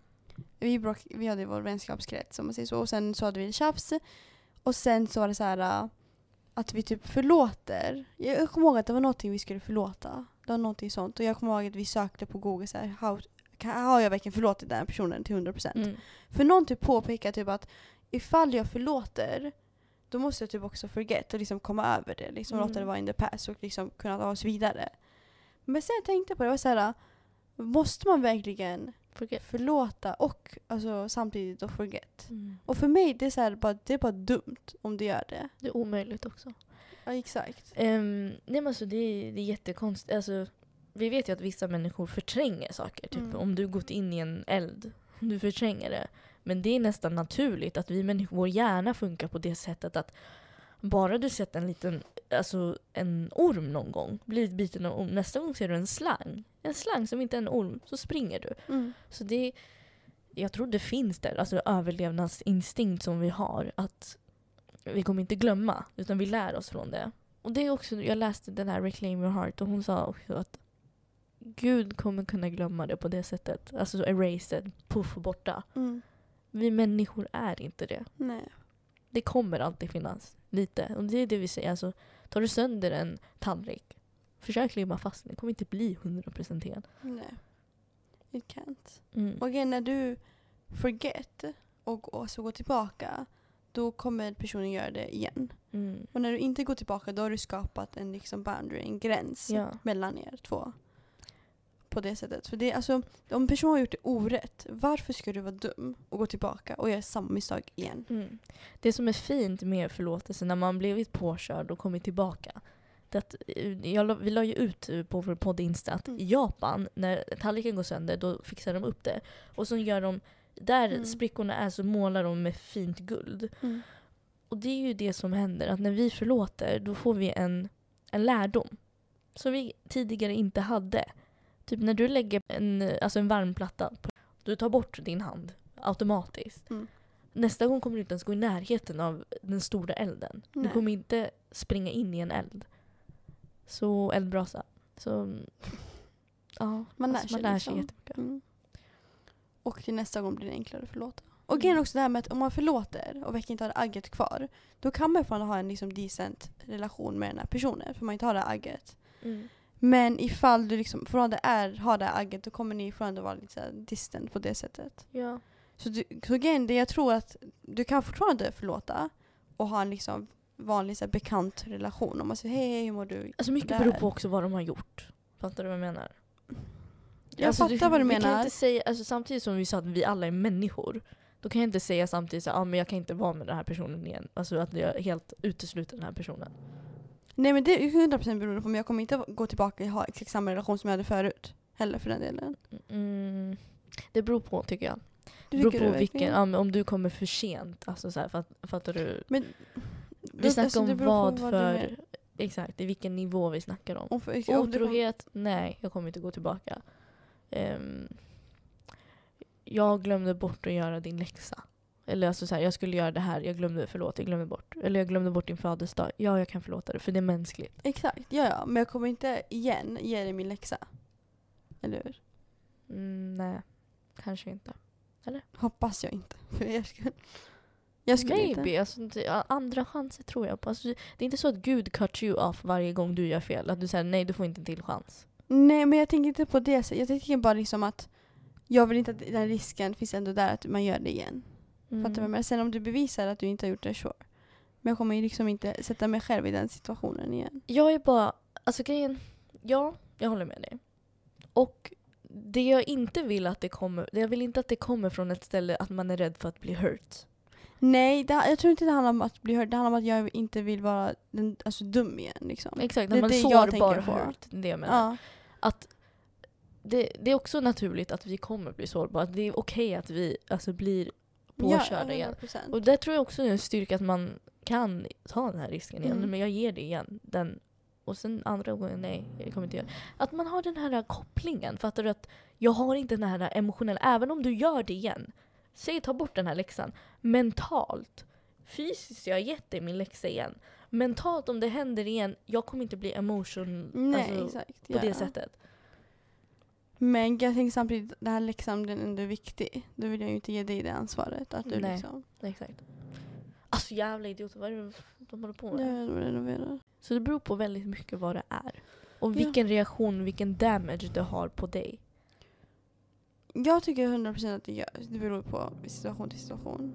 [SPEAKER 2] vi, bråk, vi hade vår vänskapskrets om man säger så, och sen så hade vi tjafs. Och sen så var det så här äh, att vi typ förlåter. Jag, jag kommer ihåg att det var någonting vi skulle förlåta. Det var någonting sånt. Och jag kommer ihåg att vi sökte på google så här, how, kan, har jag verkligen förlåtit den här personen till 100%?
[SPEAKER 1] Mm.
[SPEAKER 2] För någon typ påpekar typ att ifall jag förlåter då måste jag typ också forget och liksom komma över det. Liksom
[SPEAKER 1] Mm.
[SPEAKER 2] låta det vara in the past och liksom kunna ta oss vidare. Men sen jag tänkte på det, var så här, måste man verkligen
[SPEAKER 1] Forget.
[SPEAKER 2] förlåta och alltså, samtidigt då forget?
[SPEAKER 1] Mm.
[SPEAKER 2] Och för mig det är, så här, bara, det är bara dumt om du gör det.
[SPEAKER 1] Det är omöjligt också.
[SPEAKER 2] Ja exakt.
[SPEAKER 1] Um, nej men alltså det, är, det är jättekonstigt. Alltså, vi vet ju att vissa människor förtränger saker. Typ
[SPEAKER 2] Mm.
[SPEAKER 1] om du gått in i en eld, du förtränger det. Men det är nästan naturligt att vi människor, vår hjärna funkar på det sättet att bara du sett en liten, alltså en orm någon gång, blivit biten av orm, nästa gång ser du en slang. En slang som inte är en orm, så springer du.
[SPEAKER 2] Mm.
[SPEAKER 1] Så det, jag tror det finns där, alltså överlevnadsinstinkt som vi har. Att vi kommer inte glömma, utan vi lär oss från det. Och det är också, jag läste den här Reclaim Your Heart och hon sa också att Gud kommer kunna glömma det på det sättet. Alltså erase it, puff borta.
[SPEAKER 2] Mm.
[SPEAKER 1] Vi människor är inte det.
[SPEAKER 2] Nej.
[SPEAKER 1] Det kommer alltid finnas lite. Och det är det vi säger. Alltså, tar du sönder en tallrik, försök limma fast den. Det kommer inte bli 100% igen.
[SPEAKER 2] Nej. It can't.
[SPEAKER 1] Mm.
[SPEAKER 2] Och igen, när du forget och, och så går tillbaka, då kommer personen göra det igen.
[SPEAKER 1] Mm.
[SPEAKER 2] Och när du inte går tillbaka, då har du skapat en liksom boundary, en gräns
[SPEAKER 1] Ja.
[SPEAKER 2] mellan er två. På det sättet. För det, alltså, om personen har gjort det orätt, varför ska du vara dum och gå tillbaka och göra samma misstag igen?
[SPEAKER 1] Mm. Det som är fint med förlåtelse när man blivit påkörd och kommit tillbaka. Att, eh, jag, vi la ju ut eh, på vår podd Insta att
[SPEAKER 2] Mm.
[SPEAKER 1] i Japan, när tallriken går sönder, då fixar de upp det. Och så gör de, där
[SPEAKER 2] Mm.
[SPEAKER 1] sprickorna är så målar de med fint guld.
[SPEAKER 2] Mm.
[SPEAKER 1] Och det är ju det som händer, att när vi förlåter då får vi en, en lärdom. Som vi tidigare inte hade. Typ när du lägger en, alltså en varmplatta, på, du tar bort din hand automatiskt.
[SPEAKER 2] Mm.
[SPEAKER 1] Nästa gång kommer du inte ens gå i närheten av den stora elden. Du
[SPEAKER 2] Nej.
[SPEAKER 1] kommer inte springa in i en eld. Så eldbrasa. Så ja,
[SPEAKER 2] Man lär
[SPEAKER 1] alltså, man lär
[SPEAKER 2] liksom.
[SPEAKER 1] sig jättemycket.
[SPEAKER 2] Mm. Och till nästa gång blir det enklare att förlåta. Och
[SPEAKER 1] Mm.
[SPEAKER 2] grejen är också det här med att om man förlåter och verkligen inte har agget kvar, då kan man fortfarande ha en liksom decent relation med den här personen, för man inte har det här agget.
[SPEAKER 1] Mm.
[SPEAKER 2] Men ifall du liksom fortfarande är, har det här agget, då kommer ni fortfarande vara lite så distant på det sättet.
[SPEAKER 1] Ja.
[SPEAKER 2] Så, du, så grejen, det jag tror att du kan fortfarande förlåta och ha en liksom vanlig så här, bekant relation. Om man säger hej, hej, hur mår du?
[SPEAKER 1] Alltså mycket
[SPEAKER 2] Där.
[SPEAKER 1] beror på också vad de har gjort. Fattar du vad jag menar?
[SPEAKER 2] Jag
[SPEAKER 1] Alltså,
[SPEAKER 2] fattar vad du
[SPEAKER 1] vi Kan
[SPEAKER 2] menar.
[SPEAKER 1] inte säga, alltså, samtidigt som vi sa att vi alla är människor. Då kan jag inte säga samtidigt att ah, men jag kan inte vara med den här personen igen. Alltså att jag helt utesluter den här personen.
[SPEAKER 2] Nej men det är 100% beroende på, men jag kommer inte gå tillbaka och ha exakt samma relation som jag hade förut. Heller för den delen.
[SPEAKER 1] Mm, det beror på tycker jag.
[SPEAKER 2] Du
[SPEAKER 1] Det beror på vilken, ja, om du kommer för sent. Alltså så här, fatt, fattar du?
[SPEAKER 2] Men,
[SPEAKER 1] Vi snackar
[SPEAKER 2] alltså,
[SPEAKER 1] om vad
[SPEAKER 2] du
[SPEAKER 1] för... Exakt, i vilken nivå vi snackar om.
[SPEAKER 2] Om för, om det kom-
[SPEAKER 1] Otrohet? Nej, jag kommer inte gå tillbaka. Ehm, jag glömde bort att göra din läxa. Eller alltså så här, jag skulle göra det här, jag glömde, förlåt, jag glömde bort. Eller jag glömde bort din födelsedag. Ja, jag kan förlåta det, för det är mänskligt.
[SPEAKER 2] Exakt, ja ja. Men jag kommer inte igen ge dig min läxa. Eller hur?
[SPEAKER 1] Mm, nej, kanske inte.
[SPEAKER 2] Hoppas jag inte. För er skull. Jag skulle
[SPEAKER 1] Maybe,
[SPEAKER 2] inte.
[SPEAKER 1] alltså, andra chanser tror jag på. Alltså, det är inte så att Gud cut you off varje gång du gör fel. Att du säger nej, du får inte en till chans.
[SPEAKER 2] Nej men jag tänker inte på det. Jag tänker bara liksom att jag vill inte att den risken finns ändå där att man gör det igen.
[SPEAKER 1] Mm.
[SPEAKER 2] Fattar du vad jag menar? Sen om du bevisar att du inte har gjort det, sure. Men jag kommer ju liksom inte sätta mig själv i den situationen igen.
[SPEAKER 1] Jag är bara, alltså grejen, ja, jag håller med dig. Och det jag inte vill att det kommer, jag vill inte att det kommer från ett ställe att man är rädd för att bli hurt.
[SPEAKER 2] Nej, det, jag tror inte det handlar om att bli hörd. Det handlar om att jag inte vill vara den, alltså, dum igen. Liksom.
[SPEAKER 1] Exakt,
[SPEAKER 2] Det
[SPEAKER 1] när
[SPEAKER 2] är
[SPEAKER 1] man
[SPEAKER 2] det jag
[SPEAKER 1] sårbar hurt. Det är det jag menar.
[SPEAKER 2] Ja.
[SPEAKER 1] Att det, det är också naturligt att vi kommer bli sårbara. Det är okej att vi alltså, blir påkörda igen.
[SPEAKER 2] 100%.
[SPEAKER 1] Och det tror jag också är en styrka att man kan ta den här risken igen.
[SPEAKER 2] Mm.
[SPEAKER 1] Men jag ger det igen. Den, och sen andra gången, nej, jag kommer inte göra Att man har den här kopplingen. Fattar du? att Jag har inte den här emotionella, även om du gör det igen. Säg ta bort den här läxan. Mentalt. Fysiskt, jag har gett dig min läxa igen. Mentalt, om det händer igen, jag kommer inte bli emotion
[SPEAKER 2] Nej,
[SPEAKER 1] alltså,
[SPEAKER 2] exakt.
[SPEAKER 1] på
[SPEAKER 2] ja.
[SPEAKER 1] det sättet.
[SPEAKER 2] Men jag tänker samtidigt, den här den är ändå viktig. Då vill jag ju inte ge dig det ansvaret. Att du
[SPEAKER 1] Nej.
[SPEAKER 2] liksom...
[SPEAKER 1] Exakt. Alltså jävla idioter, vad är det de håller på med?
[SPEAKER 2] Är de menar.
[SPEAKER 1] Så det beror på väldigt mycket vad det är. Och
[SPEAKER 2] Ja.
[SPEAKER 1] vilken reaktion, vilken damage det har på dig.
[SPEAKER 2] Jag tycker 100% att det gör. Det beror på situation till situation.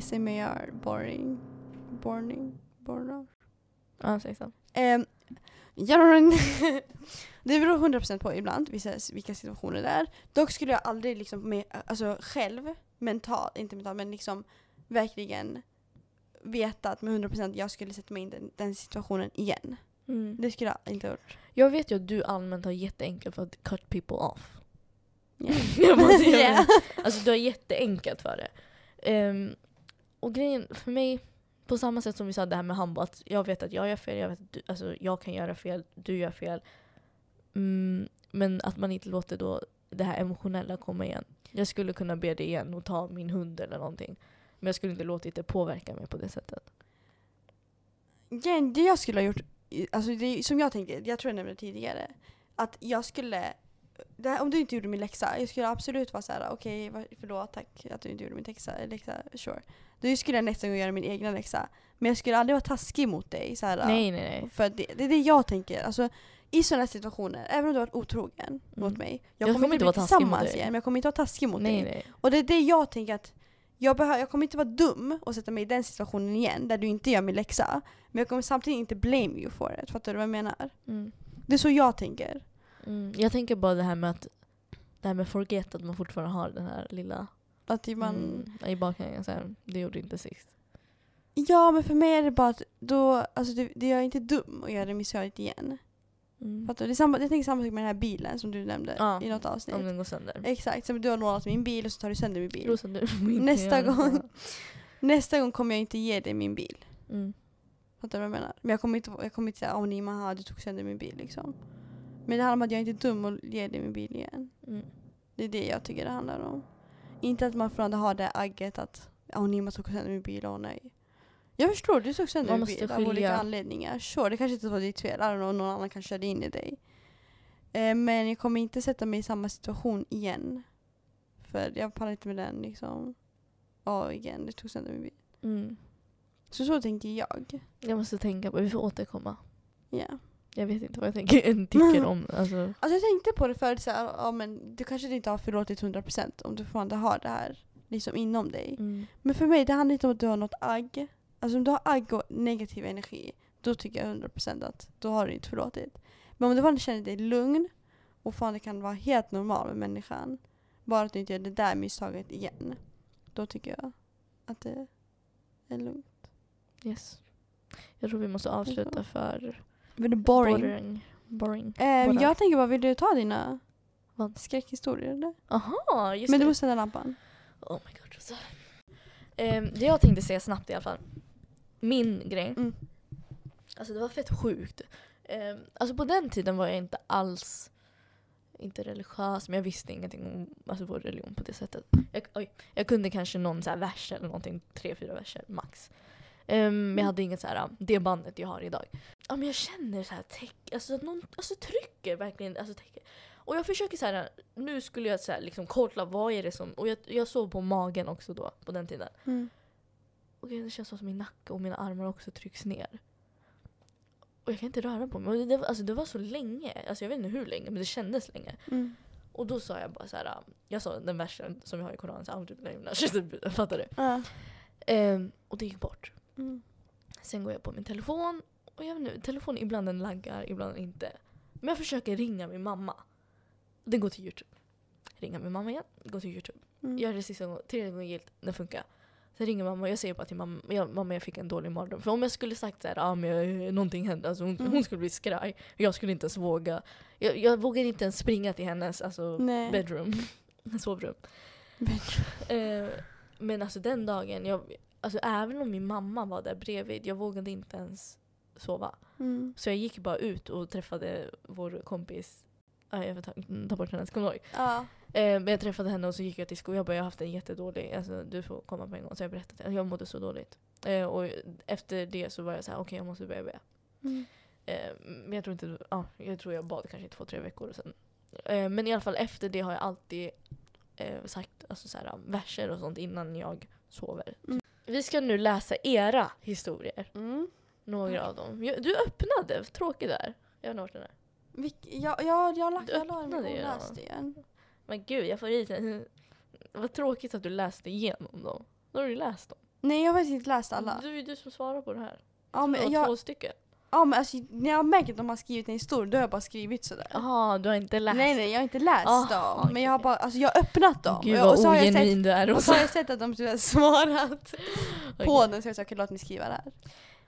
[SPEAKER 2] SMAR, boring. Boring. Boring.
[SPEAKER 1] Ja, säg så.
[SPEAKER 2] Um, ja, det beror 100% på ibland vissa, vilka situationer det är. Dock skulle jag aldrig liksom med, alltså själv, mentalt, inte mentalt men liksom verkligen veta att med 100% jag skulle sätta mig in i den, den situationen igen.
[SPEAKER 1] Mm.
[SPEAKER 2] Det skulle jag inte ha gjort.
[SPEAKER 1] Jag vet ju att du allmänt har jätteenkelt för att cut people off.
[SPEAKER 2] Yeah.
[SPEAKER 1] Jag måste
[SPEAKER 2] Yeah.
[SPEAKER 1] Alltså du har jätteenkelt för det. Ehm, och grejen för mig, på samma sätt som vi sa det här med handboll, att jag vet att jag gör fel, jag vet att du, alltså, jag kan göra fel, du gör fel. Mm, men att man inte låter då det här emotionella komma igen. Jag skulle kunna be dig igen och ta min hund eller någonting. Men jag skulle inte låtit det påverka mig på det sättet.
[SPEAKER 2] Det jag skulle ha gjort, alltså det, som jag tänkte, jag tror jag nämnde tidigare, att jag skulle, här, om du inte gjorde min läxa, jag skulle absolut vara såhär, okej okay, förlåt tack att du inte gjorde min läxa, läxa sure. Då skulle jag nästa gång göra min egna läxa. Men jag skulle aldrig vara taskig mot dig. Så här,
[SPEAKER 1] Nej, nej, nej.
[SPEAKER 2] För det, det är det jag tänker. Alltså, I sådana situationer, även om du har varit otrogen mot
[SPEAKER 1] Mm.
[SPEAKER 2] mig.
[SPEAKER 1] Jag kommer inte vara taskig mot dig.
[SPEAKER 2] igen, men jag kommer inte vara taskig mot
[SPEAKER 1] nej,
[SPEAKER 2] dig.
[SPEAKER 1] nej.
[SPEAKER 2] Och det är det jag tänker att jag, behöver, jag kommer inte vara dum och sätta mig i den situationen igen, där du inte gör min läxa. Men jag kommer samtidigt inte blame you for it. Fattar du vad jag menar?
[SPEAKER 1] Mm.
[SPEAKER 2] Det är så jag tänker.
[SPEAKER 1] Mm. Jag tänker bara det här med att det här med forget, att man fortfarande har den här lilla
[SPEAKER 2] Att man,
[SPEAKER 1] mm, i bakhängen. Så här, det gjorde inte sist.
[SPEAKER 2] Ja, men för mig är det bara att då, alltså det, det jag är inte dum att göra det misstaget igen.
[SPEAKER 1] Mm.
[SPEAKER 2] Fattar du? Det är samma, jag tänker samma sak med den här bilen som du nämnde
[SPEAKER 1] Ja,
[SPEAKER 2] i något avsnitt.
[SPEAKER 1] Om den går sönder.
[SPEAKER 2] Exakt, som du har lånat min bil och så tar du sönder min bil.
[SPEAKER 1] Inte
[SPEAKER 2] Nästa gång. Nästa gång kommer jag inte ge dig min bil.
[SPEAKER 1] Mm.
[SPEAKER 2] Fattar du vad jag menar? Men jag kommer inte, jag kommer inte säga åh Nima, haha, du tog sönder min bil liksom. Men det handlar om att jag inte är dum och ger dig min bil igen.
[SPEAKER 1] Mm.
[SPEAKER 2] Det är det jag tycker det handlar om. Inte att man fortfarande har det agget att åh Nima tog sönder min bil, åh nej. Jag förstår, du tog sönder min
[SPEAKER 1] måste
[SPEAKER 2] bil av olika
[SPEAKER 1] skilja.
[SPEAKER 2] anledningar. Sure, det kanske inte var ditt fel. I don't know, någon annan kanske körde in i dig. Eh, men jag kommer inte sätta mig i samma situation igen. För jag pallar inte med den liksom. Ja, igen, du tog sönder min bil.
[SPEAKER 1] Mm.
[SPEAKER 2] Så så tänker jag.
[SPEAKER 1] Jag måste tänka på, vi får återkomma.
[SPEAKER 2] Ja.
[SPEAKER 1] Jag vet inte vad jag tänker, tycker om. Alltså,
[SPEAKER 2] Alltså jag tänkte på det förut, så här, ja, men du kanske inte har förlåtit 100% om du fortfarande har det här liksom inom dig.
[SPEAKER 1] mm.
[SPEAKER 2] Men för mig, det handlar inte om att du har något agg. Alltså om du har agg och negativ energi, då tycker jag 100% att då har du inte förlåtit. Men om du bara känner dig lugn och fan det kan vara helt normal med människan, bara att du inte gör det där misstaget igen, då tycker jag att det är lugnt.
[SPEAKER 1] Yes. Jag tror vi måste avsluta för
[SPEAKER 2] Men det är boring.
[SPEAKER 1] boring. boring.
[SPEAKER 2] Ehm, jag tänker bara, vill du ta dina
[SPEAKER 1] Vad?
[SPEAKER 2] skräckhistorier eller?
[SPEAKER 1] Aha, just
[SPEAKER 2] Men du
[SPEAKER 1] det.
[SPEAKER 2] måste tända lampan.
[SPEAKER 1] Oh my god Rosa. Ehm, det jag tänkte säga snabbt i alla fall. Min grej.
[SPEAKER 2] Mm.
[SPEAKER 1] Alltså det var fett sjukt. Ehm, alltså på den tiden var jag inte alls inte religiös, men jag visste ingenting om alltså, vår religion på det sättet. Jag, oj, jag kunde kanske någon så här vers eller någonting, tre, fyra verser max. Ehm, men jag hade inget så här, det bandet jag har idag. Ja, men jag känner så här, teck, alltså, att någon alltså, trycker verkligen. Alltså, tecken. Och jag försöker så här, nu skulle jag så här, liksom kolla vad är det som, och jag, jag sov på magen också då, på den tiden.
[SPEAKER 2] Mm.
[SPEAKER 1] Och det känns som att min nacke och mina armar också trycks ner. Och jag kan inte röra på mig. Och det, alltså, det var så länge, alltså, jag vet inte hur länge, men det kändes länge.
[SPEAKER 2] Mm.
[SPEAKER 1] Och då sa jag bara så här, jag sa den versen som jag har i Koranen, så här, fattar du?
[SPEAKER 2] Ja.
[SPEAKER 1] Ehm, och det gick bort.
[SPEAKER 2] Mm.
[SPEAKER 1] Sen går jag på min telefon, och jag vet inte, telefonen ibland den laggar, ibland inte. Men jag försöker ringa min mamma. Den går till youtube. Ringa min mamma igen, går till youtube.
[SPEAKER 2] Mm.
[SPEAKER 1] Gör det sista gången, tredje gången gillt, den funkar. Sen ringer mamma och jag säger bara till mamma, jag, mamma jag fick en dålig mardröm. För om jag skulle sagt såhär, ah, men jag, någonting hände, alltså hon,
[SPEAKER 2] Mm.
[SPEAKER 1] hon skulle bli skraj. Jag skulle inte ens våga. Jag, jag vågar inte ens springa till hennes alltså,
[SPEAKER 2] Nej.
[SPEAKER 1] bedroom, sovrum. Eh, men alltså den dagen, jag, alltså, även om min mamma var där bredvid, jag vågade inte ens sova.
[SPEAKER 2] Mm.
[SPEAKER 1] Så jag gick bara ut och träffade vår kompis, ah, jag får ta, ta bort hennes, kommer du ihåg?
[SPEAKER 2] Ja.
[SPEAKER 1] Eh, men jag träffade henne och så gick jag till skolan. Jag bara, jag har haft en jättedålig, alltså du får komma på en gång. Så jag berättade, att jag mådde så dåligt. Eh, och efter det så var jag så här, okej jag måste börja be.
[SPEAKER 2] Mm.
[SPEAKER 1] Eh, men jag tror inte, ja, jag tror jag bad kanske två, tre veckor och sen. Eh, men i alla fall efter det har jag alltid eh, sagt alltså, så här, verser och sånt innan jag sover.
[SPEAKER 2] Mm.
[SPEAKER 1] Vi ska nu läsa era historier.
[SPEAKER 2] Mm.
[SPEAKER 1] Några av dem. Jag- Du öppnade, tråkigt där. Jag vet inte vart den är.
[SPEAKER 2] Vilk, ja, ja, jag, la,
[SPEAKER 1] Du
[SPEAKER 2] jag la den och
[SPEAKER 1] ju
[SPEAKER 2] läste igen.
[SPEAKER 1] Men gud, jag får i sig. Vad tråkigt att du läste igenom dem. Då har du läst dem.
[SPEAKER 2] Nej, jag har faktiskt inte läst alla.
[SPEAKER 1] Du är ju du som svarar på det här.
[SPEAKER 2] Ja,
[SPEAKER 1] det
[SPEAKER 2] men,
[SPEAKER 1] var
[SPEAKER 2] jag,
[SPEAKER 1] två stycken.
[SPEAKER 2] ja, men alltså, när jag märker att de har skrivit en historia, då har jag bara skrivit sådär.
[SPEAKER 1] Jaha, du har inte läst?
[SPEAKER 2] Nej, nej, jag har inte läst
[SPEAKER 1] Aha,
[SPEAKER 2] dem. Men jag har bara, alltså jag har öppnat dem.
[SPEAKER 1] Gud vad
[SPEAKER 2] och så har jag sett,
[SPEAKER 1] du är
[SPEAKER 2] och så har jag sett att de typ har svarat på
[SPEAKER 1] Okej.
[SPEAKER 2] den, så jag sa okej låt mig skriva det här.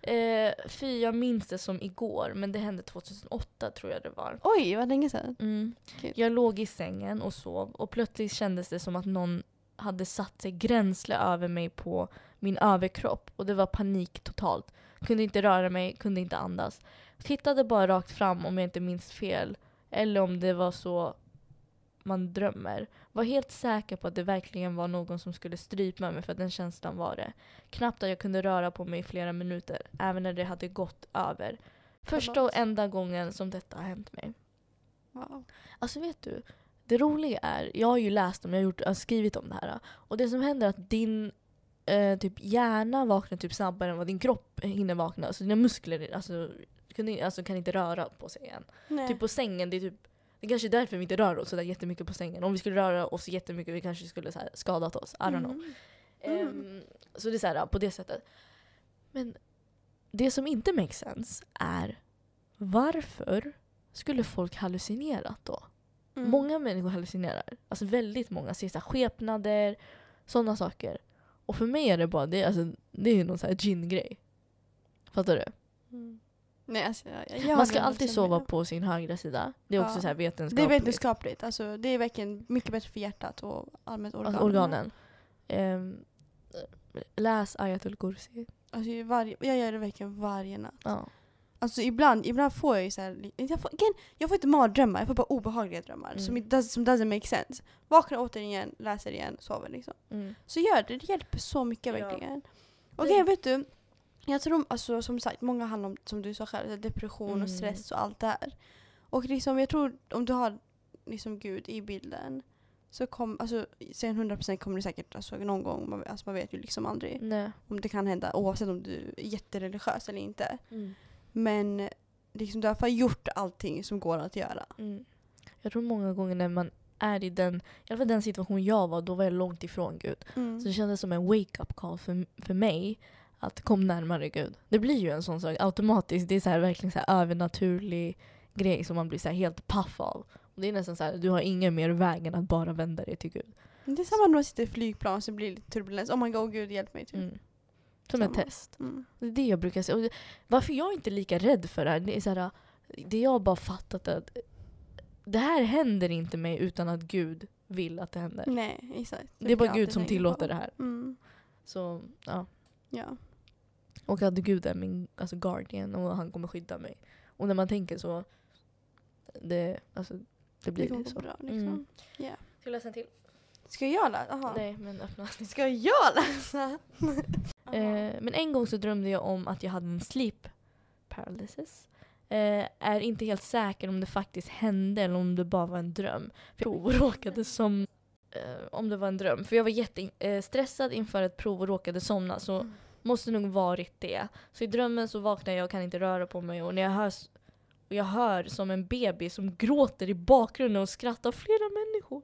[SPEAKER 1] Eh, fy, jag minns det som igår, men det hände 2008 tror jag det var.
[SPEAKER 2] Oj, vad länge sedan.
[SPEAKER 1] Mm. Jag låg i sängen och sov och plötsligt kändes det som att någon hade satt sig gränsle över mig på min överkropp och det var panik totalt. Kunde inte röra mig, kunde inte andas. Tittade bara rakt fram om jag inte minns fel. Eller om det var så man drömmer. Var helt säker på att det verkligen var någon som skulle strypa mig för den känslan var det. Knappt att jag kunde röra på mig i flera minuter, även när det hade gått över. Första och enda gången som detta har hänt mig.
[SPEAKER 2] Wow.
[SPEAKER 1] Alltså vet du, det roliga är, jag har ju läst om, jag har, gjort, jag har skrivit om det här. Och det som händer är att din eh, typ hjärna vaknar typ snabbare än vad din kropp hinner vakna. Så dina muskler alltså, kan, alltså, kan inte röra på sig igen.
[SPEAKER 2] Nej.
[SPEAKER 1] Typ på sängen, det är typ det kanske är därför vi inte rör oss sådär jättemycket på sängen. Om vi skulle röra oss jättemycket vi kanske skulle så här skadat oss. I don't know.
[SPEAKER 2] Mm. Mm.
[SPEAKER 1] Ehm, så det är så här, på det sättet. Men det som inte makes sense är varför skulle folk hallucinera då?
[SPEAKER 2] Mm.
[SPEAKER 1] Många människor hallucinerar. Alltså väldigt många ser så här skepnader, sådana saker. Och för mig är det bara, det alltså, det är någon sån här gin-grej. Fattar du?
[SPEAKER 2] Mm. Nej, alltså, jag, jag
[SPEAKER 1] Man ska alltid sova
[SPEAKER 2] med.
[SPEAKER 1] på sin högra sida. Det är också
[SPEAKER 2] Ja.
[SPEAKER 1] så här
[SPEAKER 2] Det är
[SPEAKER 1] vetenskapligt.
[SPEAKER 2] vetenskapligt. Alltså, det är verkligen mycket bättre för hjärtat och allmänt organen.
[SPEAKER 1] Alltså organen. Ehm, läs Ayatul Kursi.
[SPEAKER 2] Alltså, varje, jag gör det verkligen varje natt.
[SPEAKER 1] Ja.
[SPEAKER 2] Alltså ibland, ibland får jag ju så här, jag får, again, jag får inte mardrömmar, jag får bara obehagliga drömmar
[SPEAKER 1] Mm.
[SPEAKER 2] som, does, som doesn't make sense. Vaknar återigen, läser igen, sover liksom.
[SPEAKER 1] Mm.
[SPEAKER 2] Så gör det, det hjälper så mycket
[SPEAKER 1] Ja.
[SPEAKER 2] verkligen. Okej, vet du? Jag tror, alltså, som sagt, många handlar om, som du sa själv, depression
[SPEAKER 1] Mm.
[SPEAKER 2] och stress och allt det här. Och liksom, jag tror om du har liksom Gud i bilden så kom, alltså, sen 100% kommer det säkert alltså, någon gång, man, alltså, man vet ju liksom aldrig
[SPEAKER 1] Nej.
[SPEAKER 2] om det kan hända oavsett om du är jättereligiös eller inte.
[SPEAKER 1] Mm.
[SPEAKER 2] Men liksom, du har i alla fall gjort allting som går att göra.
[SPEAKER 1] Mm. Jag tror många gånger när man är i den, i alla fall den situation jag var, då var jag långt ifrån Gud.
[SPEAKER 2] Mm.
[SPEAKER 1] Så det kändes som en wake-up call för, för mig att kom närmare Gud. Det blir ju en sån sak automatiskt. Det är så här, verkligen så här övernaturlig grej som man blir så helt paff av. Och det är nästan så här, du har ingen mer väg än att bara vända dig till Gud.
[SPEAKER 2] Det är samma när man sitter i flygplan så blir det lite turbulens. Oh my god, gud hjälp mig. Typ.
[SPEAKER 1] Mm. Som ett test.
[SPEAKER 2] Mm.
[SPEAKER 1] Det är det jag brukar säga. Och det- varför jag inte är lika rädd för det här, det är så här, det jag bara fattat att det här händer inte mig utan att Gud vill att det händer.
[SPEAKER 2] Nej, exakt.
[SPEAKER 1] Det är bara Gud som tillåter
[SPEAKER 2] på.
[SPEAKER 1] det här.
[SPEAKER 2] Mm.
[SPEAKER 1] Så, ja.
[SPEAKER 2] Ja.
[SPEAKER 1] Och att Gud är min alltså, guardian och han kommer skydda mig. Och när man tänker så, det, alltså, det blir
[SPEAKER 2] Det
[SPEAKER 1] så.
[SPEAKER 2] bra liksom.
[SPEAKER 1] Mm.
[SPEAKER 2] Ja.
[SPEAKER 1] Ska jag läsa en till?
[SPEAKER 2] Ska jag läsa? Aha.
[SPEAKER 1] Nej, men öppna.
[SPEAKER 2] Ska jag läsa?
[SPEAKER 1] Eh, men en gång så drömde jag om att jag hade en sleep paralysis. Eh, är inte helt säker om det faktiskt hände eller om det bara var en dröm. För jag råkade som eh, om det var en dröm. För jag var jättestressad inför ett prov och råkade somna. Så
[SPEAKER 2] Mm.
[SPEAKER 1] Måste nog varit det. Så i drömmen så vaknar jag och kan inte röra på mig. Och när jag hör, och jag hör som en bebis som gråter i bakgrunden och skrattar flera människor.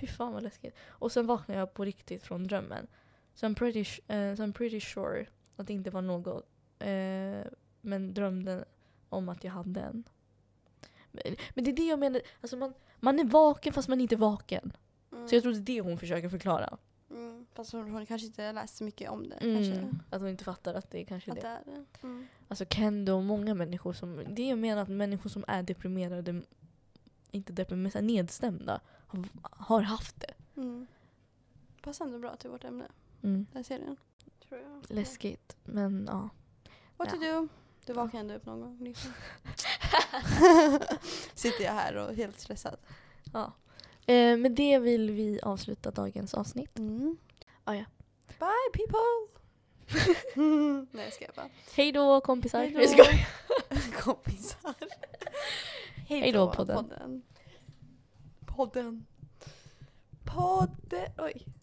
[SPEAKER 1] Fy fan vad läskigt. Och sen vaknar jag på riktigt från drömmen. Så I'm pretty, s- eh, so I'm pretty sure att det inte var något. Eh, men drömde om att jag hade en. Men, men det är det jag menar. Alltså man, man är vaken fast man inte är vaken.
[SPEAKER 2] Mm.
[SPEAKER 1] Så jag tror det är det hon försöker förklara.
[SPEAKER 2] Mm. Fast hon, hon kanske inte har läst så mycket om det. Kanske.
[SPEAKER 1] Mm. Att hon inte fattar att det är kanske är
[SPEAKER 2] Att
[SPEAKER 1] det.
[SPEAKER 2] är det. Mm.
[SPEAKER 1] Alltså Kendo och många människor som... Det jag menar att människor som är deprimerade, inte deprimerade, men nedstämda, har, har haft det.
[SPEAKER 2] Mm. Passar ändå bra till vårt ämne.
[SPEAKER 1] Mm.
[SPEAKER 2] Den här serien. Tror jag.
[SPEAKER 1] Läskigt, men ja.
[SPEAKER 2] What
[SPEAKER 1] Ja.
[SPEAKER 2] to do? Du vaknar ändå upp någon gång. Liksom. Sitter jag här och helt stressad.
[SPEAKER 1] ja. Eh, med det vill vi avsluta dagens avsnitt.
[SPEAKER 2] Mm.
[SPEAKER 1] Ah, ja.
[SPEAKER 2] Bye people! Nej jag skojar bara.
[SPEAKER 1] Hej då kompisar!
[SPEAKER 2] Hej då. Kompisar.
[SPEAKER 1] Hej då, podden.
[SPEAKER 2] Podden. Podden. Podden. Oj.